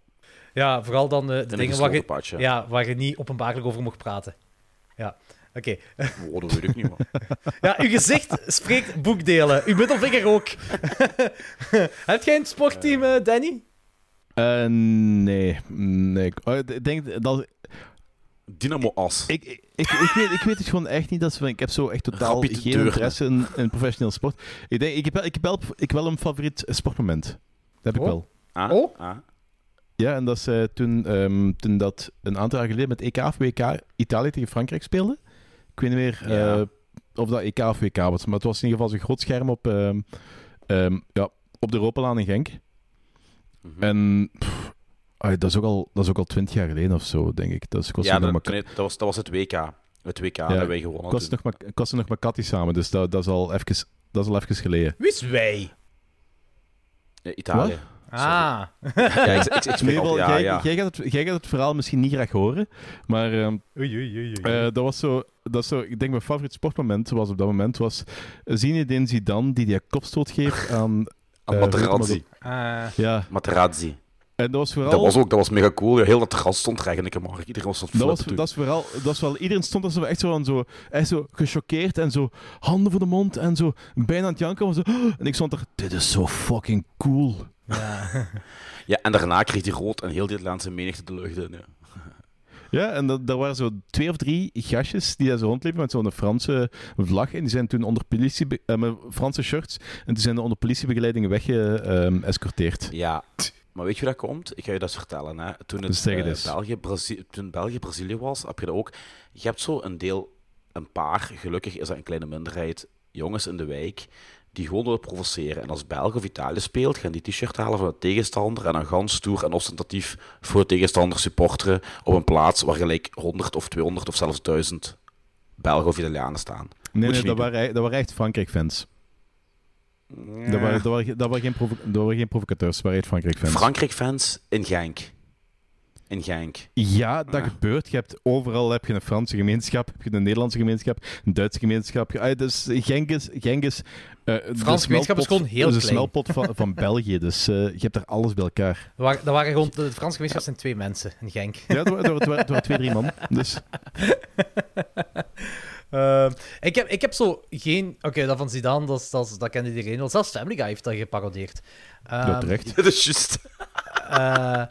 Ja, vooral dan de, de In een dingen waar je, padje. ja, waar je niet openbaarlijk over mocht praten. Ja, oké. Oh, dat weet ik niet, man. Ja, uw gezicht spreekt boekdelen. Uw middelvinger ook. Heb jij een sportteam, eh, Danny? Eh, nee, nee. Ik oh, ik denk dat... Dynamo As. Ik, ik, ik, ik weet, ik weet het gewoon echt niet. Dat ze, van, ik heb zo echt totaal geen interesse in, in professioneel sport. Ik, denk, ik, heb wel, ik, heb wel, ik heb wel een favoriet sportmoment. Dat heb ik Oh. wel. Ah, Oh. ah. Ja, en dat is eh, toen, ehm, toen dat een aantal jaar geleden met EK of WK Italië tegen Frankrijk speelde. Ik weet niet meer eh, Ja. of dat EK of WK was, maar het was in ieder geval zo'n groot scherm op, ehm, ehm, ja, op de Europalaan in Genk. Mhm. En pff, dat, is ook al, dat is ook al twintig jaar geleden of zo, denk ik. Dat is, ik was ja, dat, maar- nee, dat, was, dat was het WK. Het WK dat wij gewonnen ik was nog maar, ik was er nog met Cathy samen, dus dat, dat, is al even, dat is al even geleden. Wie is wij? Ja, Italië. Ah. Ja, ik, ja, jij, ja. Jij, gaat het, jij gaat het verhaal misschien niet graag horen, maar ehm, Oei, oei, oei, oei. Eh, dat was zo, dat is zo, ik denk mijn favoriet sportmoment was op dat moment was Zinedine Zidane die die kopstoot geeft aan, Aan eh, Materazzi. Ah. ja, Materazzi. En dat was vooral, Dat was ook dat was mega cool. Ja, heel dat terras stond eigenlijk, maar iedereen was dat was, dat is vooral, dat is wel, iedereen stond er zo echt zo aan zo, echt zo gechoqueerd en zo handen voor de mond en zo bijna aan het janken was zo, en ik stond er, dit is zo fucking cool. Ja. Ja, en daarna kreeg hij rood en heel die Atlantische menigte de lucht in. Ja. Ja, en dat, daar waren zo twee of drie gastjes die daar zo rondliepen met zo'n Franse vlag. En die zijn toen onder politie, eh, met Franse shirts, en die zijn onder politiebegeleiding weggeëscorteerd. Ja, maar weet je hoe dat komt? Ik ga je dat eens vertellen. Hè. Toen, het, het eh. België, Brazi- toen België Brazilië was, heb je dat ook. Je hebt zo een deel, een paar, gelukkig is dat een kleine minderheid, jongens in de wijk, die gewoon willen provoceren. En als België of Italië speelt, gaan die t-shirt halen van de tegenstander en dan gans stoer en ostentatief voor de tegenstander supporteren op een plaats waar gelijk 100 of 200 of zelfs 1000 Belgen of Italianen staan. Nee, nee dat, waren, dat waren echt Frankrijk-fans. Dat, waren, dat, waren, dat, waren geen provo- dat waren geen provocateurs, dat waren echt Frankrijk-fans. Frankrijk-fans in Genk. In Genk. ja, dat Ja. gebeurt. Je hebt, overal heb je een Franse gemeenschap, heb je een Nederlandse gemeenschap, een Duitse gemeenschap. Ah, dus Genk is... Genk is eh, de Franse gemeenschap is gewoon heel is een klein. smelpot van, van België, dus eh, je hebt daar alles bij elkaar. Er waren, waren gewoon, de Franse gemeenschap zijn twee mensen in Genk. Ja, waren- waren- waren- er waren twee, drie man. Dus Ehm, ik, heb, ik heb zo geen... Oké, dat van Zidane, dat, dat, dat kende iedereen wel. Zelfs Family Guy heeft dat geparodeerd. Ehm, ja, terecht. Dat is juist. eh,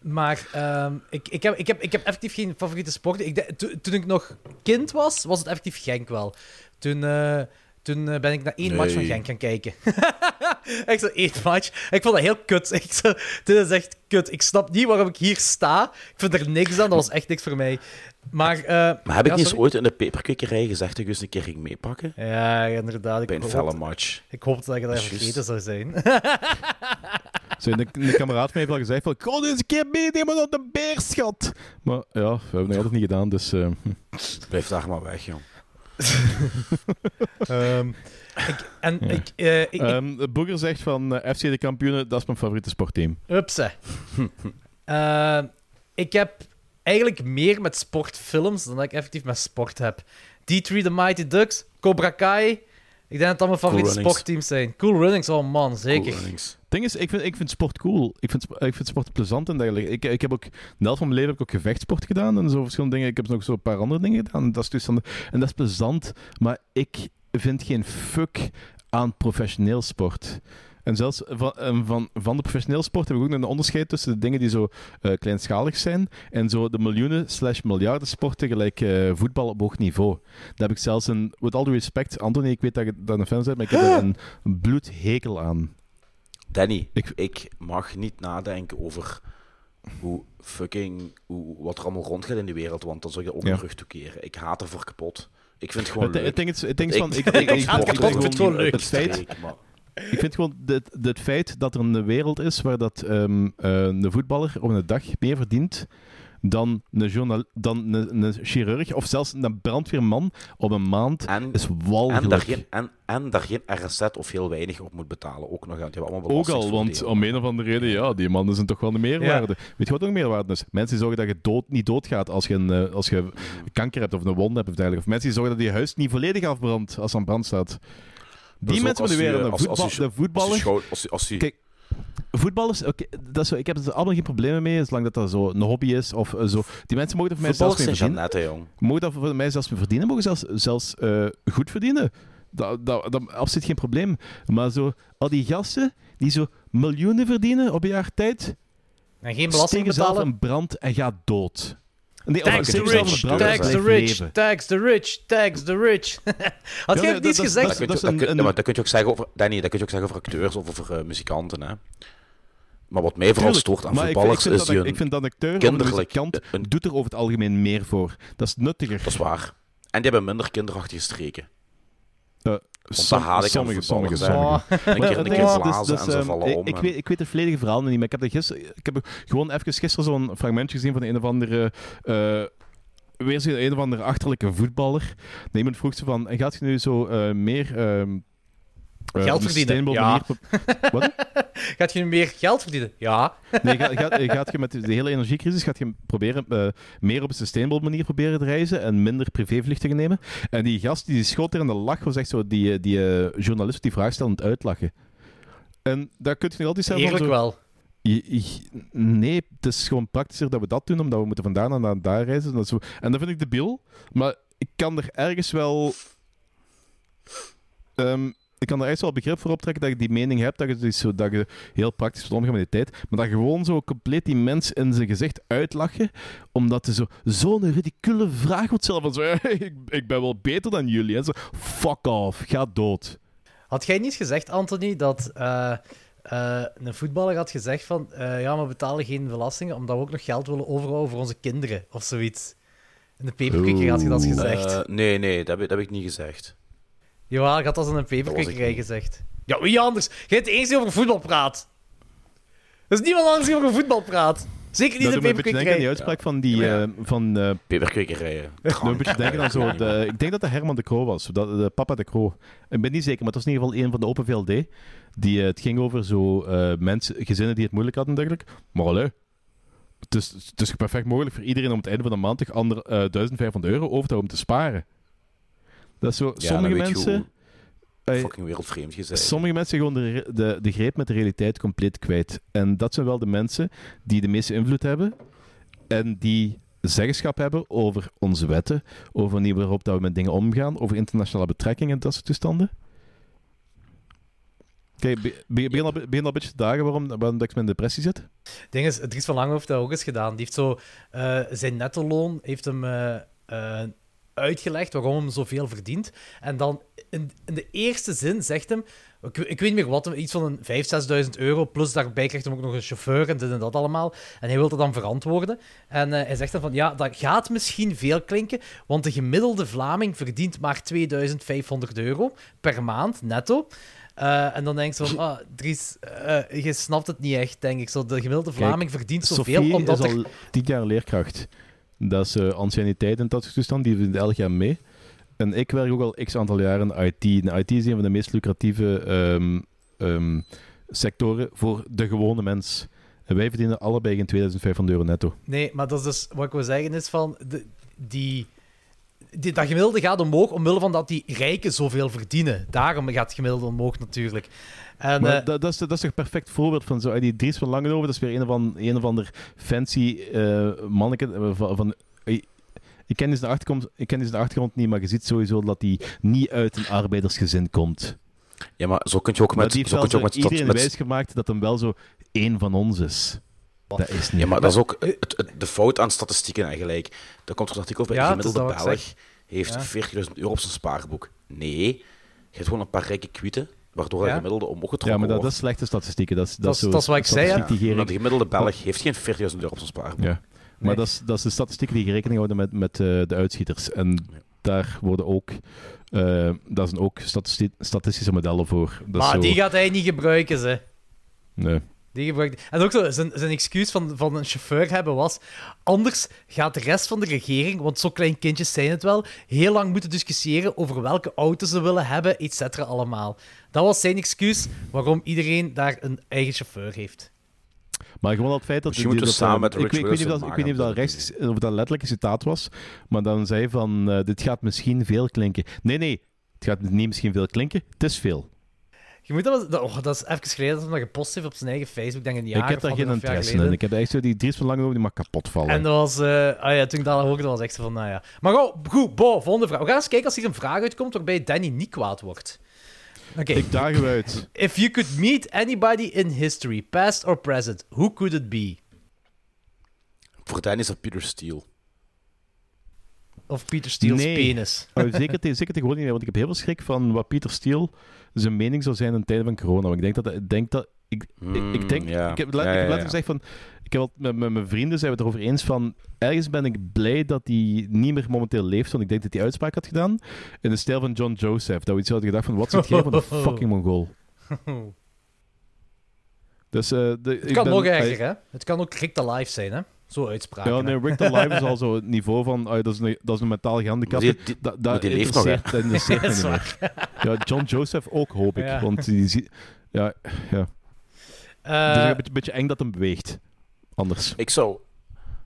maar ehm, ik, ik, heb, ik, heb, ik heb effectief geen favoriete sport. Ik, to- toen ik nog kind was, was het effectief Genk wel. Toen, eh, toen eh, ben ik naar één match van. Genk gaan kijken. ik zo, één match. Ik vond dat heel kut. Ik zo, dit is echt kut. Ik snap niet waarom ik hier sta. Ik vind er niks aan. Dat was echt niks voor mij. Maar, eh, Maar heb ik ja, niet ooit in de peperkwekerij gezegd dat ik eens een keer ging meepakken? Ja, inderdaad. Ik Bij een felle match. ik hoopte dat ik dat Juist. vergeten zou zijn. Zo, een, een kameraad van mij heeft al gezegd van, kom eens een keer meenemen naar de beerschat. Maar ja, we hebben het altijd niet gedaan, dus... eh, Blijf daar maar weg, jong. Ehm, ik, en Ja. ik... eh, ik, Ehm, Boeger zegt van FC de kampioenen, dat is mijn favoriete sportteam. Upse. Eh, ik heb eigenlijk meer met sportfilms dan dat ik effectief met sport heb. D3 The Mighty Ducks, Cobra Kai. Ik denk dat dat mijn favoriete sportteams zijn. Cool Runnings, oh man, zeker. Cool runnings. Het ding is, ik vind, ik vind sport cool. Ik vind, ik vind sport plezant en dergelijke. Ik, ik heb ook, de helft van mijn leven heb ik ook gevechtsport gedaan en zo verschillende dingen. Ik heb nog zo een paar andere dingen gedaan. Dat is dus en dat is plezant, maar ik vind geen fuck aan professioneel sport. En zelfs van, en van, van de professioneel sport heb ik ook nog een onderscheid tussen de dingen die zo eh, kleinschalig zijn en zo de miljoenen slash miljarden sporten gelijk eh, voetbal op hoog niveau. Daar heb ik zelfs een, with all due respect, Anthony, ik weet dat je daar een fan bent, maar ik heb er een bloedhekel aan. Danny, Ik- ik... mag niet nadenken over hoe fucking... Hoe, wat er allemaal rondgaat in de wereld, want dan zou je ook Ja. een rug toekeren. Ik haat ervoor kapot. Ik vind het gewoon Het, leuk. het ding is, het Ik- van, ik, ik- ik, ik ik, haat ik- kapot, ik ik vind het gewoon leuk. Het feit, Streek, maar- ik vind gewoon het, het feit dat er een wereld is waar dat, eh, een voetballer op een dag meer verdient dan een, journal, dan een, een chirurg of zelfs een brandweerman op een maand En, is en, walgelijk. daar geen, en, en daar geen RSZ of heel weinig op moet betalen. Ook nog, want die allemaal Ook al, want om een of andere reden, ja, die mannen zijn toch wel een meerwaarde. Weet je wat ook een meerwaarde is? Mensen die zorgen dat je dood, niet doodgaat als je, een, eh, als je kanker hebt of een wond hebt of dergelijke. Of mensen die zorgen dat je huis niet volledig afbrandt als het aan brand staat. Die Dus mensen moeten weer de voetballer. schou- als je- als je- Kijk, Voetballers, oké, dat is zo, ik heb er allemaal geen problemen mee, zolang dat, dat zo een hobby is. Of eh, zo. Die mensen mogen er voor mij zelfs mee verdienen. Jeannette, jong. Mogen dat voor mij zelfs mee verdienen, mogen zelfs, zelfs eh, goed verdienen. Dat, dat, dat absoluut geen probleem. Maar zo, al die gasten die zo miljoenen verdienen op een jaar tijd, En geen belasting steken zelf betalen. een brand en gaat dood. Nee, Tax the rich, tax the rich, tax the rich, tax the rich. Had Ja, jij nee, iets dat- gezegd? Dat je, dat, kun- dat je ook zeggen over, Danny, dat kun je ook zeggen over acteurs of over eh, muzikanten. Hè. Maar wat mij vooral stoort aan voetballers is dat, die ik vind dat een acteur kinderlijk- een muzikant een- doet er over het algemeen meer voor. Dat is nuttiger. Dat is waar. En die hebben minder kinderachtige streken. Eh, sommige, sommige, sommige. Oh. Een keer, een dus- dus, en ze ehm, vallen ik, om. Ik en- weet, ik weet het volledige verhaal nog niet, maar ik heb, gisteren, ik heb gewoon even gisteren zo'n fragmentje gezien van een of andere... eh, weer zo'n een of andere achterlijke voetballer. Nee, iemand vroeg ze van, en gaat je nu zo eh, meer... ehm, eh, Geld verdienen? Ja. manier- Wat? Gaat je nu meer geld verdienen? Ja. Nee, gaat, gaat, gaat je met de hele energiecrisis gaat je proberen, eh, meer op een sustainable manier proberen te reizen en minder privévluchten nemen. En die gast die schoot er in de lach, was echt zo die, eh, die eh, journalist die vraag stelde aan het uitlachen. En daar kun je nog altijd zeggen van Eerlijk zo, wel. je- je- nee, het is gewoon praktischer dat we dat doen, omdat we moeten vandaan naar naar daar reizen. Dat is zo. En dat vind ik debiel, maar ik kan er ergens wel... ehm, ik kan er ergens wel begrip voor optrekken dat je die mening hebt, dat je, dus zo, dat je heel praktisch moet omgaan met die tijd, maar dat gewoon zo compleet die mens in zijn gezicht uitlachen, omdat hij zo, zo'n ridicule vraag moet stellen van zo, ik, ik ben wel beter dan jullie. En zo, fuck off, ga dood. Had jij niet gezegd, Anthony, dat eh, eh, een voetballer had gezegd van eh, ja, maar we betalen geen belastingen omdat we ook nog geld willen overhouden voor onze kinderen of zoiets? In de peperkwekerij had je dat gezegd. Nee, nee, dat heb, ik- dat heb ik niet gezegd. Jawel, ik had dat in een peperkwekerij gezegd. Ja, wie anders? De enige die over voetbal praat. Er is niemand anders die over voetbal praat. Zeker niet de aan die uitspraak van die... Ja. eh, van, eh, Peperkwekerijen. Nou, een beetje denken aan zo. De, ik denk dat dat Herman de Croo was. Dat, de papa de Croo. Ik ben niet zeker, maar het was in ieder geval een van de Open VLD. Die, eh, het ging over zo eh, mensen, gezinnen die het moeilijk hadden, dergelijk. Maar allee, het is, het is perfect mogelijk voor iedereen om het einde van de maand toch ander, eh 1500 euro over te houden om te sparen. Dat is zo, Ja, sommige mensen... hoe fucking wereldvreemd gezegd. Sommige mensen zijn gewoon de, de, de greep met de realiteit compleet kwijt. En dat zijn wel de mensen die de meeste invloed hebben en die zeggenschap hebben over onze wetten, over de manier waarop dat we met dingen omgaan, over internationale betrekkingen en dat soort toestanden. Kijk, be- be- begin al, begin al een beetje te dagen waarom, waarom dat ik met een depressie zit. Het ding is, Dries van Lange heeft dat ook eens gedaan. Die heeft zo eh, zijn netto-loon heeft hem eh, eh, uitgelegd waarom hem zoveel verdient. En dan in, in de eerste zin zegt hem, ik, ik weet niet meer wat, iets van een 5.000, 6.000 euro, plus daarbij krijgt hij ook nog een chauffeur en dit en dat allemaal. En hij wil dat dan verantwoorden. En eh, hij zegt dan van, ja, dat gaat misschien veel klinken, want de gemiddelde Vlaming verdient maar 2.500 euro per maand, netto. Eh, en dan denk je van, ah, Dries, eh, je snapt het niet echt, denk ik. Zo, de gemiddelde Vlaming verdient zoveel, Sophie omdat is er... al tien jaar leerkracht. Dat is uh, anciëniteit en dat soort die doet elk jaar mee. En ik werk ook al x aantal jaren in IT. En IT is een van de meest lucratieve ehm, ehm, sectoren voor de gewone mens. En wij verdienen allebei geen 2500 euro netto. Nee, maar dat is dus, wat ik wil zeggen is van, de, die, die, dat gemiddelde gaat omhoog omwille van dat die rijken zoveel verdienen. Daarom gaat het gemiddelde omhoog natuurlijk. En, Maar eh, dat, dat, is, dat is toch een perfect voorbeeld van zo. Die Dries van Langenhoven, dat is weer een of, an, een of ander fancy uh, manneke uh, van... van ik ken, dus de achtergrond, ik ken dus de achtergrond niet, maar je ziet sowieso dat hij niet uit een arbeidersgezin komt. Ja, maar zo kun je ook met... Maar die zo kun je ook met iedereen met, wijsgemaakt dat hem wel zo één van ons is. Dat is niet. Ja, maar dat is ook het, het, de fout aan statistieken eigenlijk. Daar komt er een artikel bij. Ja, de gemiddelde Belg heeft Ja. 40.000 euro op zijn spaarboek. Nee, je hebt gewoon een paar rijke kwieten, waardoor Ja. dat gemiddelde omhoog getrokken ja, maar dat, is slechte statistieken. Dat is, dat Dat is, is- zo dat is wat ik zei, die Maar de gemiddelde Belg heeft geen 40.000 euro op zijn spaarboek. Ja. Maar dat is, dat is de statistieken die rekening houden met, met eh, de uitschieters. En Ja. daar worden ook, eh daar zijn ook statisti- statistische modellen voor. Dat maar zo- die gaat hij niet gebruiken, ze. Nee. Die gebruikte... En ook zo, zijn, zijn excuus van, van een chauffeur hebben was... Anders gaat de rest van de regering, want zo klein kindjes zijn het wel, heel lang moeten discussiëren over welke auto ze willen hebben, et cetera, allemaal. Dat was zijn excuus waarom iedereen daar een eigen chauffeur heeft. Maar gewoon het feit dat... Misschien die- moeten samen met ik, Rich weet- ik weet niet of Wilson dat, ik weet niet of dat, maken, rechts, of dat letterlijk een citaat was, maar dan zei hij van, eh, dit gaat misschien veel klinken. Nee, nee, het gaat niet misschien veel klinken, het is veel. Je moet dat, oh, dat is even geleden dat hij dat gepost heeft op zijn eigen Facebook, denk ik een jaar ik heb of daar geen interesse in. geleden. Ik heb echt zo die Dries van Langenhoven, die mag kapot vallen. En dat was, eh, ah ja, toen ik dat hoorde, was echt zo van, nou ja. Maar oh, goed, Bo, volgende vraag. We gaan eens kijken als hier een vraag uitkomt waarbij Danny niet kwaad wordt. Oké. Ik daag u uit. If you could meet anybody in history, past or present, who could it be? Voor Danny is dat Peter Steele. Of Peter Steele's Nee. penis. Maar zeker, te- zeker tegenwoordig niet meer, want ik heb heel veel schrik van wat Pieter Steele zijn mening zou zijn in tijden van corona. Want ik denk dat... Ik denk dat ik, ik, ik denk... Hmm, ja. Ik heb, Ja, ik heb ja, letterlijk ja. gezegd van... Ik heb wat, met, met mijn vrienden zijn we het erover eens van... Ergens ben ik blij dat hij niet meer momenteel leeft, want ik denk dat hij uitspraak had gedaan in de stijl van John Joseph. Dat we iets hadden gedacht van, wat zit jij van een fucking mongool? Dus, eh, de, Het kan nog erger, hè? Het kan ook Rick the Life zijn, hè? Zo uitspraken. Ja, nee, Rick the Live is al zo het niveau van... ah, dat, is een, dat is een mentaal die- die- Dat, dat die leeft nog, hè? interesseert- Dat interesseert me Dat is niet meer. Ja, John Joseph ook, hoop ik. Ja. Want die zie- ja, ja. Eh, Het is een beetje, eng dat hem beweegt. Anders. Ik zou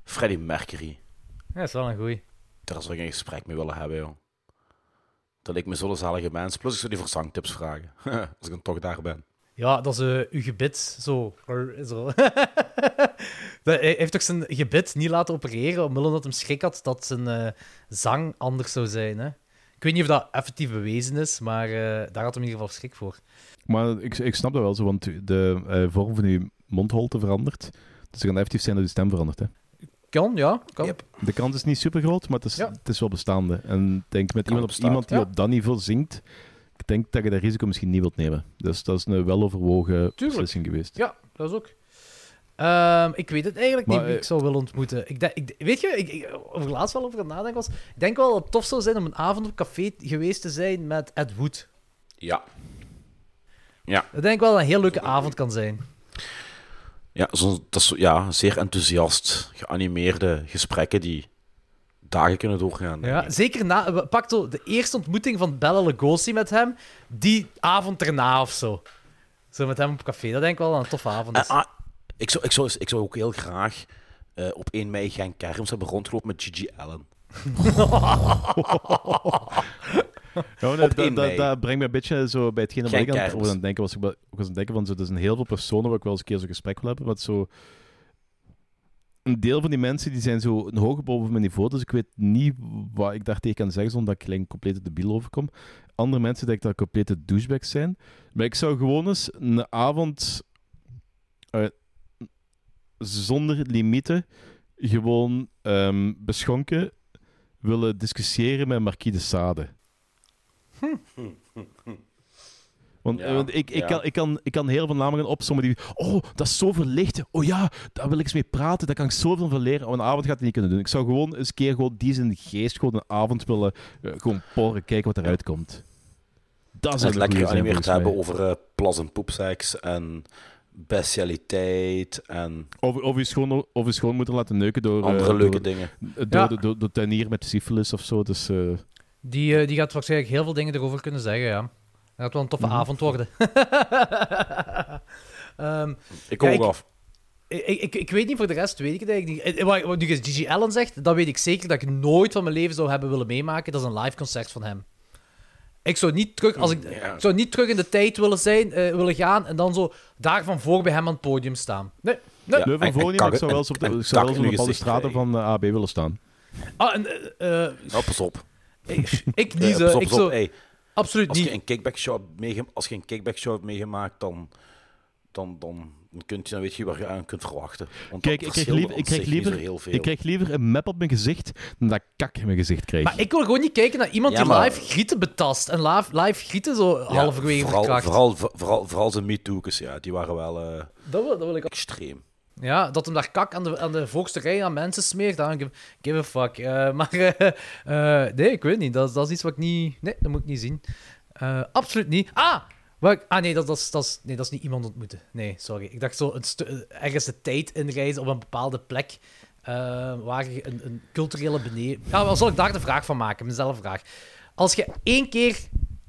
Freddie Mercury, ja, dat is wel een goeie. daar zou ik een gesprek mee willen hebben, joh. Dat lijkt me zo'n zalige mens. Plus ik zou die voor zangtips vragen. Als ik dan toch daar ben. Ja, dat is eh, uw gebit. Zo. er- zo. Hij heeft toch zijn gebit niet laten opereren omwille dat hem schrik had dat zijn eh, zang anders zou zijn. Hè? Ik weet niet of dat effectief bewezen is, maar eh, daar had hem in ieder geval schrik voor. Maar ik, ik snap dat wel zo, want de eh, vorm van uw mondholte verandert. Dus het kan effectief zijn dat je stem verandert. Hè. Kan, ja. Kan. Yep. De kans is niet super groot, maar het is, Ja. het is wel bestaande. En ik denk met iemand, iemand die Ja. op dat niveau zingt, ik denk dat je dat risico misschien niet wilt nemen. Dus dat is een weloverwogen beslissing geweest. Ja, dat is ook. Ehm, ik weet het eigenlijk Maar, niet wie eh, ik zou willen ontmoeten. Ik denk, ik, weet je, ik, ik, over laatst wel over het nadenken was. Ik denk wel dat het tof zou zijn om een avond op café geweest te zijn met Ed Wood. Ja. Ik denk wel dat een heel leuke avond kan zijn. Ja, zo, dat is, ja, zeer enthousiast geanimeerde gesprekken die dagen kunnen doorgaan. Ja, zeker na, we- pak de eerste ontmoeting van Bella Lugosi met hem, die avond erna of zo. Zo met hem op café. Dat denk ik wel een toffe avond is. Eh, ah, ik, zou, ik, zou, ik zou ook heel graag eh, op 1 mei gaan kerms hebben rondgelopen met Gigi Allen. Ja, dat, dat, 1 dat, mei. dat brengt me een beetje zo bij hetgene wat Geen ik aan het denken was. Ik, wa- ik was aan het denken van, zo, er zijn heel veel personen waar ik wel eens een keer zo'n gesprek wil hebben. Wat zo... Een deel van die mensen die zijn zo een hoger boven mijn niveau, dus ik weet niet wat ik daar tegen kan zeggen zonder dat ik gelijk een complete debiel overkom. Andere mensen denken dat complete douchebags zijn. Maar ik zou gewoon eens een avond eh, zonder limieten gewoon ehm, beschonken willen discussiëren met Marquis de Sade. Want, Ja, eh, want ik, ik, ja. kan, ik, kan, ik kan heel veel namen gaan opzommen die... Oh, dat is zo verlicht. Oh ja, daar wil ik eens mee praten. Daar kan ik zoveel van leren. Oh, een avond gaat hij niet kunnen doen. Ik zou gewoon eens een keer gewoon die zijn geest gewoon een avond willen eh, gewoon porren, kijken wat eruit komt. Dat is Het een lekker geanimeerd hebben over eh, plas- en poepseks en bestialiteit en Of, of, je schoon, of je schoonmoeder laten neuken door... andere leuke door, dingen. door, Ja. door, door, door tuinier met syphilis of zo. Dus... eh, Die, die gaat waarschijnlijk heel veel dingen erover kunnen zeggen, ja. Dat gaat wel een toffe Mhm. avond worden. Ehm, Ik kom Ja, ook ik- af. ik, ik, ik weet niet, voor de rest weet ik het eigenlijk niet. Eh, Wat, wat nu Gigi Allen zegt, dat weet ik zeker dat ik nooit van mijn leven zou hebben willen meemaken. Dat is een live concert van hem. Ik zou niet terug, als ik, Ja. ik zou niet terug in de tijd willen, zijn, eh, willen gaan en dan zo daar van voor bij hem aan het podium staan. Nee, nee. Ja. Van voor niet, ik zou wel eens op, de, zou wel eens op straten van eh, AB willen staan. Ah, en, eh, Nou, pas op. ik, ik niet, pas op, ik op. Hey, absoluut als, je niet. een kickback show hebt meegem- als je een kickback show hebt meegemaakt, dan, dan, dan, dan, kunt je, dan weet je waar je aan kunt verwachten. Want Kijk, ik krijg liever, ik krijg liever, heel veel. ik krijg liever een map op mijn gezicht dan dat ik kak in mijn gezicht krijg. Maar ik wil gewoon niet kijken naar iemand Ja, die maar- live grieten betast. En live, live grieten zo Ja, halverwege vooral, verkracht. vooral, vooral, vooral zijn MeToo'kes, ja, die waren wel eh, Dat, wil, dat wil ik ook. extreem. Ja, dat hem daar kak aan de, aan de aan mensen smeert, dan give, give a fuck. Eh, maar eh, eh, nee, ik weet niet. Dat, dat is iets wat ik niet... Nee, dat moet ik niet zien. Absoluut niet. Ah! Wat, ah nee dat, dat, dat is, nee, dat is niet iemand ontmoeten. Nee, sorry. Ik dacht zo ergens de tijd inreizen op een bepaalde plek. waar een, een culturele beneden. Ja, wel zal ik daar de vraag van maken? Mezelf vraag. Als je één keer.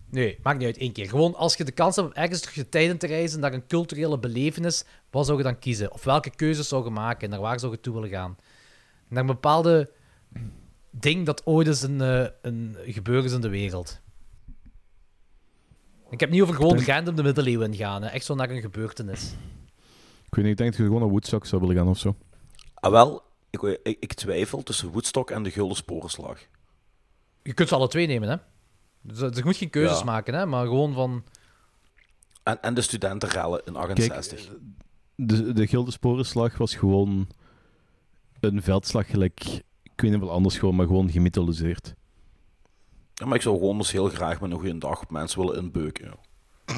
Nee, maakt niet uit één keer. Gewoon als je de kans hebt om ergens terug de tijd in te reizen naar een culturele belevenis, wat zou je dan kiezen? Of welke keuzes zou je maken? Naar waar zou je toe willen gaan? Naar een bepaalde ding dat ooit eens een, eh, een gebeuren is in de wereld. Ik heb niet over gewoon denk- random de middeleeuwen gaan, hè. echt zo naar een gebeurtenis. Ik weet niet, ik denk dat je gewoon naar Woodstock zou willen gaan of zo. Ah, wel, ik, ik, ik twijfel tussen Woodstock en de Gulden Sporenslag. Je kunt ze alle twee nemen, hè. Dus, eh, je moet geen keuzes Ja. maken, hè, maar gewoon van... En, en de studentenrellen in 68. De, de Gilde Sporenslag was gewoon een veldslag gelijk, ik weet niet wel anders gewoon, maar gewoon gemythologiseerd. Ja, maar ik zou gewoon dus heel graag met een goede dag mensen willen inbeuken. ja.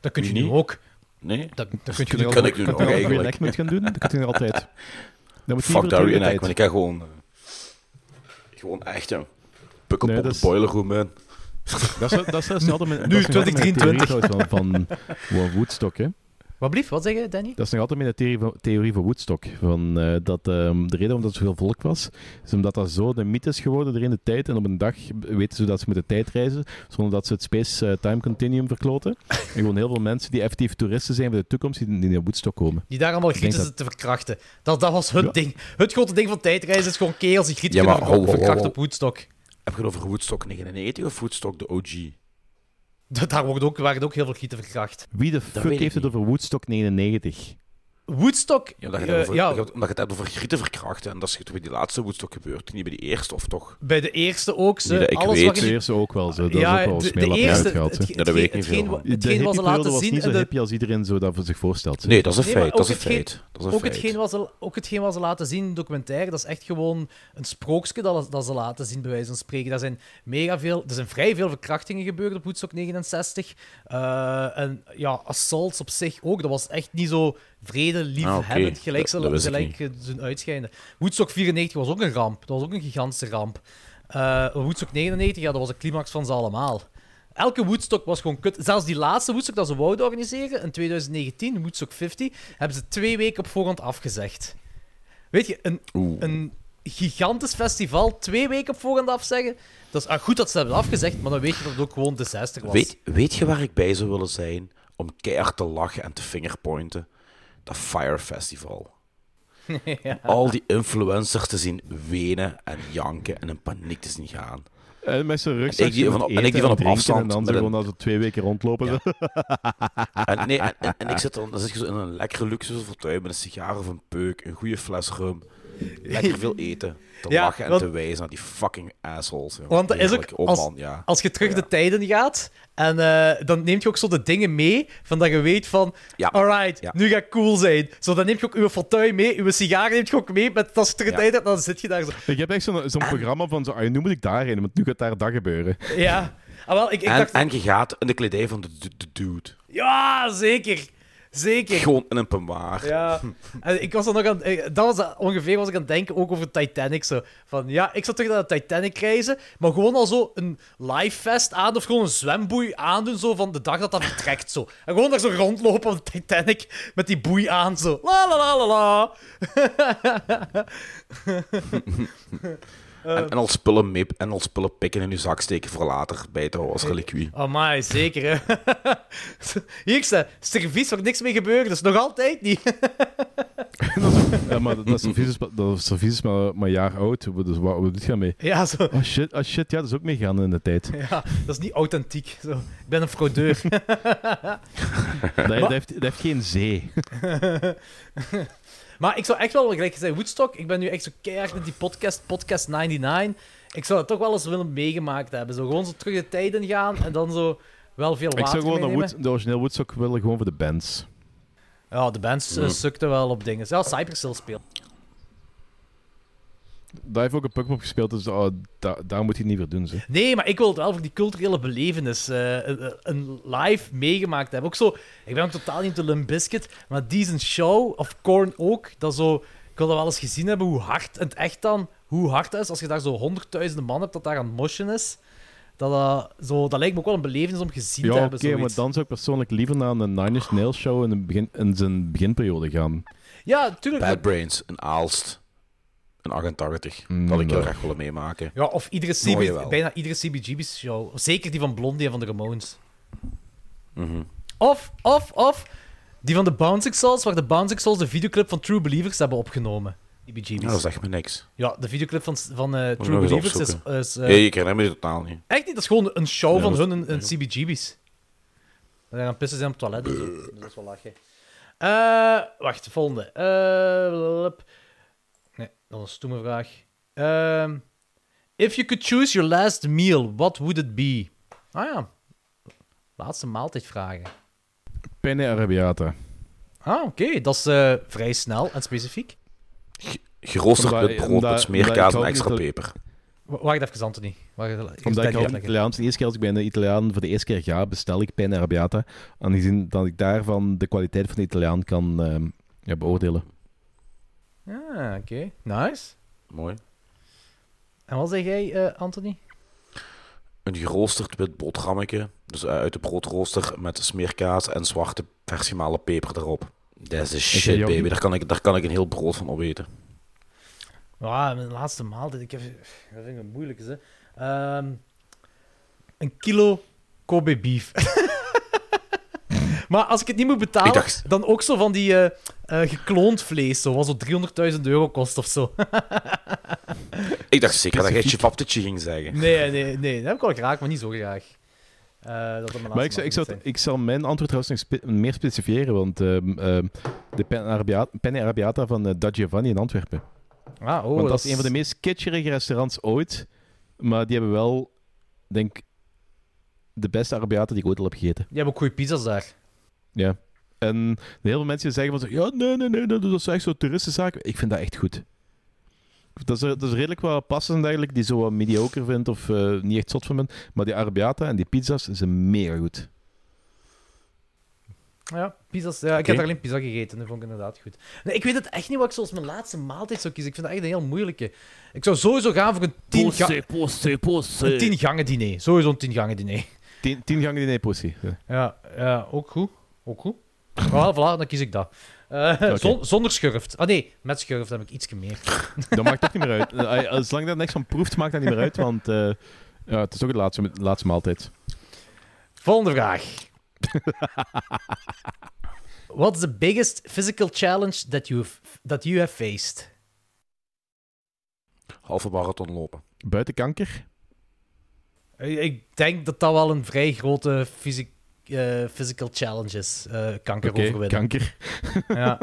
Dat kun je nu niet? ook. Nee? Dat, dat kun je Dat nu kan ook. ik nu nog eigenlijk. reenactment gaan doen? Dat kun je nog altijd. Dat moet Fuck niet dat voor de reenact, tijd. maar ik ga gewoon... eh, gewoon echt, ja. Pukkelpop Nee, dat de is- boiler room in. Dat is, dat is niet altijd mijn, Nu, dat is nog altijd mijn 2023. theorie trouwens van, van, van Woodstock, hè. Wat blieft? Wat zeg je, Danny? Dat is nog altijd mijn theorie van, theorie van Woodstock. Van, eh, dat, ehm, de reden waarom dat zoveel volk was, is omdat dat zo de mythe is geworden er in de tijd. En op een dag weten ze dat ze met de tijd reizen, zonder dat ze het space-time continuum verkloten. En gewoon heel veel mensen die effectief toeristen zijn voor de toekomst, die, die naar Woodstock komen. Die daar allemaal grieten zitten te verkrachten. Dat, dat was het Ja. ding. Het grote ding van tijdreizen is gewoon kerels die grieten Ja, kunnen maar ver- ho, ho, ho, verkrachten ho. op Woodstock. Heb je het over Woodstock 99 of Woodstock de OG? Daar wordt ook, waren ook heel veel grieten verkracht. Wie de weet fuck heeft het niet. over Woodstock 99? Woodstock... Ja, omdat je, het over, ja, omdat je het hebt over grieten verkrachten. En dat is toch bij die laatste Woodstock gebeurd, niet bij die eerste, of toch? bij de eerste ook. Ze, dat ik alles weet. waarin- De eerste ook wel zo. Dat ja, is ook wel de, de smeerlap eerste... Het. Ja, weet ik niet hetgeen, veel hetgeen wat ze laten was zien... niet zo de- hippie als iedereen zo dat voor zich voorstelt. Nee, dat is een Nee, feit. Dat is ook een hetgeen- feit. Dat is een Ook feit. hetgeen, wat ze, ook hetgeen wat ze laten zien in de documentaire, dat is echt gewoon een sprookje dat, dat ze laten zien, bij wijze van spreken. Er zijn mega veel, er zijn vrij veel verkrachtingen gebeurd op Woodstock 69. Eh, en ja, assaults op zich ook. Dat was echt niet zo vrede, liefhebbend, Ah, oké. gelijk, Dat- dat gelijk eh, uitschijnen. Woodstock 94 was ook een ramp. Dat was ook een gigantische ramp. Eh, Woodstock 99, ja, dat was de climax van ze allemaal. Elke Woodstock was gewoon kut. Zelfs die laatste Woodstock dat ze wouden organiseren in 2019, Woodstock 50, hebben ze twee weken op voorhand afgezegd. Weet je, een, Oeh. een gigantisch festival twee weken op voorhand afzeggen. Dat is ah, goed dat ze hebben afgezegd, maar dan weet je dat het ook gewoon disaster was. Weet, weet je waar ik bij zou willen zijn om keihard te lachen en te fingerpointen? Dat Fire Festival. Ja. Al die influencers te zien wenen en janken en in paniek te zien gaan. En met zijn rugzak En ik die van- en ik die van op afstand En dan een- gewoon als we twee weken rondlopen. Ja. En, nee, en, en, en ik zit dan, dan zit je zo in een lekkere luxe fauteuil met een sigaar of een peuk, een goede fles rum, lekker veel eten, te Ja, lachen en want- te wijzen naar die fucking assholes. jongen. Want dat is ook-. Oh als- man, ja. Als je terug Ja. de tijden gaat, en eh, dan neem je ook zo de dingen mee, van dat je weet van, Ja. alright, Ja. nu ga ik cool zijn. Zo, dan neem je ook uw fauteuil mee, uw sigaar neemt je ook mee, met, als je terug de Ja. tijd hebt, dan zit je daar zo. Ik heb echt zo'n zo'n programma van zo, ah, nu moet ik daarheen, want nu gaat daar dat gebeuren. Ja. Ah, wel, ik, ik En, dacht, en je gaat in de kledij van de, de, de dude. ja, zeker. Zeker. Gewoon in een peignoir. Ja, en ik was er nog aan... eh, Dat was ongeveer was ik aan het denken, ook over Titanic. Zo. Van, ja, ik zou terug naar de Titanic reizen, maar gewoon al zo een live vest aan, of gewoon een zwemboei aandoen, zo van de dag dat dat vertrekt, zo. En gewoon daar zo rondlopen op de Titanic, met die boei aan, zo. La la la la la. En, en al spullen mee, en al spullen pikken in je zak steken voor later bij te houden als reliquie. Amai, zeker, hè. Hier staat, servies waar niks mee gebeurt, dus nog altijd niet. Ja, maar dat servies is, maar- dat servies is maar, maar een jaar oud. Dus wat, doet je mee? ja, zo. Oh shit, oh shit, ja, dat is ook meegaan in de tijd. Ja, dat is niet authentiek. Zo. Ik ben een fraudeur. Dat, dat, heeft, dat heeft geen zee. Maar ik zou echt wel, gelijk gezegd, Woodstock, ik ben nu echt zo keihard met die podcast, Podcast 99. Ik zou het toch wel eens willen meegemaakt hebben. Zo gewoon zo terug de tijd in gaan en dan zo wel veel water Ik zou gewoon meenemen. Wood, de origineel Woodstock willen gewoon voor de bands. Ja, de bands uh, sukten wel op dingen. Zelfs Cypress Hill speelt. Daar heeft ook een Pukpop gespeeld, dus oh, da- daar moet hij het niet voor doen. Zo. Nee, maar ik wil het wel voor die culturele belevenis eh, een, een live meegemaakt hebben. Ook zo, ik ben ook totaal niet de Limp Bizkit, maar Decent Show, of Korn ook, dat zo... Ik wil dat wel eens gezien hebben, hoe hard, het echt dan, hoe hard dat is, als je daar zo honderdduizenden man hebt dat daar aan het moshen is. Dat, dat, zo, dat lijkt me ook wel een belevenis om gezien te Ja, oké, hebben. maar dan zou ik persoonlijk liever naar een Nine Inch Nails show in, het begin, in zijn beginperiode gaan. Ja, tuurlijk. Bad Brains, een Aalst, een 88. Mm, dat had ik heel graag willen meemaken. Ja, of iedere CB, bijna iedere CBGB-show. Zeker die van Blondie en van de Ramones. Mhm. Of, of, of die van de Bouncing Souls, waar de Bouncing Souls de videoclip van True Believers hebben opgenomen. CBGB's. Ja, dat zegt me niks. Ja, de videoclip van, van eh, True Believers is... is eh, Nee, ik herinner me totaal niet. Echt niet, dat is gewoon een show van hun in CBGB's. En dan pissen ze op het toilet en zo. Dus dat is wel lachen. Eh, wacht, de volgende. Eh, nee, dat is een stomme vraag. Ehm, if you could choose your last meal, what would it be? Ah ja, laatste maaltijd vragen. Penne Arabiata. Ah, oké, dat is eh, vrij snel en specifiek. Geroosterd brood met smeerkaas en extra peper. Wacht even, Anthony. Wacht, Omdat ik al. Italiaans, de eerste keer als ik bij een Italiaan voor de eerste keer ga, bestel ik penne Arabiata. Aangezien dat ik daarvan de kwaliteit van de Italiaan kan ehm, ja, beoordelen. Ah, oké. Nice. Mooi. En wat zeg jij, eh, Anthony? Een geroosterd wit boterhammetje. Dus eh, uit de broodrooster met smeerkaas en zwarte versimale peper erop. Dat is shit, baby. Daar kan, ik, daar kan ik een heel brood van opeten. Ja, mijn laatste maaltijd. Ik heb, dat vind ik een moeilijk. Hè. Ehm, een kilo Kobe beef. maar als ik het niet moet betalen, dacht- dan ook zo van die eh, eh, gekloond vlees, zo, wat zo 300.000 euro kost of zo. Ik dacht zeker dat jij chipaptetje ging zeggen. nee, nee, nee, dat heb ik wel graag, maar niet zo graag. Eh, dat Maar ik, zou, ik, zou, ik zal mijn antwoord trouwens nog spe- meer specifieren, want ehm, ehm, de penne Arabiata, penne Arabiata van Da Giovanni in Antwerpen. Ah, oh, want dat is een van de meest kitscherige restaurants ooit, maar die hebben wel, denk ik, de beste Arabiata die ik ooit al heb gegeten. Je hebt ook goede pizza's daar. Ja. En heel veel mensen zeggen van zo, ja, nee, nee, nee, dat dat is echt zo'n toeristenzaak. Ik vind dat echt goed. Dat is, dat is redelijk wat passen eigenlijk, die zo wat mediocre vindt of eh, niet echt zot van ben. Maar die Arabiata en die pizza's zijn mega goed. Ja, pizza's. Ja, ik heb daar alleen pizza gegeten. Dat vond ik inderdaad goed. Nee, ik weet het echt niet wat ik zoals mijn laatste maaltijd zou kiezen. Ik vind dat echt een heel moeilijke. Ik zou sowieso gaan voor een tien, ga posse, posse. een tien gangen diner. Sowieso een tien gangen diner. Tien, tien gangen diner pussy. Ja. Ja, ja ook goed. Ook goed. Voilà, dan kies ik dat. Eh, zon- zonder schurft. Ah nee, met schurft heb ik iets meer. Dat maakt toch niet meer uit. Eh, Als lang dat niks van proeft, maakt dat niet meer uit, want eh, ja, het is ook de laatste, de laatste maaltijd. Volgende vraag. What is the biggest physical challenge that you that you have faced? Halve marathon lopen. Buiten kanker? Ik ik denk dat dat wel een vrij grote fysi- eh, physical challenge is. eh, kanker Oké, overwinnen. kanker. Ja.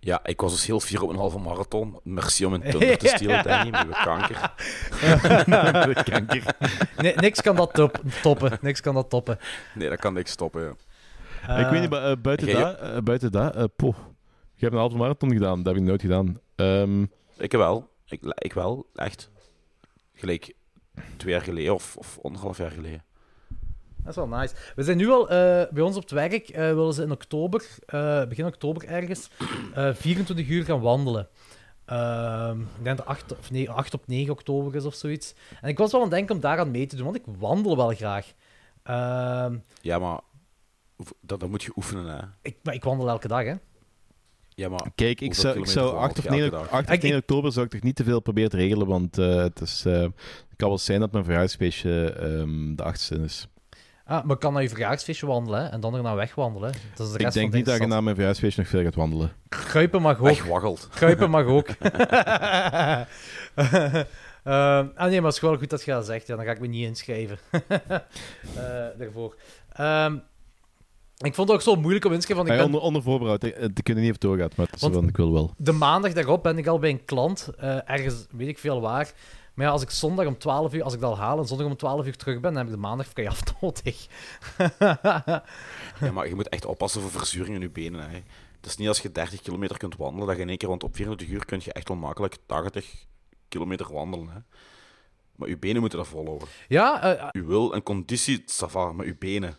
Ja, ik was dus heel fier op een halve marathon. Merci om een tunder te stelen, Danny, met kanker. kanker. Nee, niks kan dat top- toppen. Niks kan dat toppen. Nee, dat kan niks stoppen. ja. Eh, ik weet niet, maar eh, buiten, Jij- dat, eh, buiten dat, eh, poh. Je hebt een halve marathon gedaan, dat heb ik nooit gedaan. Ehm, Ik wel. Ik, ik wel, echt. Gelijk twee jaar geleden of, of anderhalf jaar geleden. Dat is wel nice. We zijn nu al eh, bij ons op het werk, eh, willen ze in oktober, eh, begin oktober ergens, eh 24 uur gaan wandelen. Ehm, ik denk dat 8, of nee, 8 op 9 oktober is of zoiets. En ik was wel aan het denken om daaraan mee te doen, want ik wandel wel graag. Ehm, Ja, maar dat, dat moet je oefenen, hè. ik, maar ik wandel elke dag, hè. Ja, maar kijk, ik zou, ik kilometer zou wandel 8 of je elke 9, dag? 8 of Ik- 9 oktober zou ik toch niet te veel proberen te regelen, want eh, het, is, eh, het kan wel zijn dat mijn verhuisfeestje ehm, de 8e is. Ah, maar ik kan naar je verjaarsfeestje wandelen hè, en dan erna wegwandelen. Dat is de Ik denk van niet dat je na mijn verhuisfeestje nog veel gaat wandelen. Kruipen mag ook. wegwaggelt. Kruipen mag ook. Ehm, ah nee, maar het is wel goed dat je dat zegt. Ja, dan ga ik me niet inschrijven. Eh, daarvoor. Ehm, ik vond het ook zo moeilijk om inschrijven, want ik Ah, ben, onder, onder voorbehoud, eh, ik kunnen niet of het doorgaat, maar het is Want- van, ik wil wel. de maandag daarop ben ik al bij een klant, eh, ergens weet ik veel waar. Maar ja, als ik zondag om 12 uur, als ik dat al haal en zondag om 12 uur terug ben, dan heb ik de maandag vrij af nodig. Ja, maar je moet echt oppassen voor verzuring in je benen, hè. Het is niet als je 30 kilometer kunt wandelen, dat je in één keer, want op 24 uur kun je echt wel makkelijk 80 kilometer wandelen, hè. Maar je benen moeten dat volhouden. ja, Je wil en conditie, ça va, maar je benen.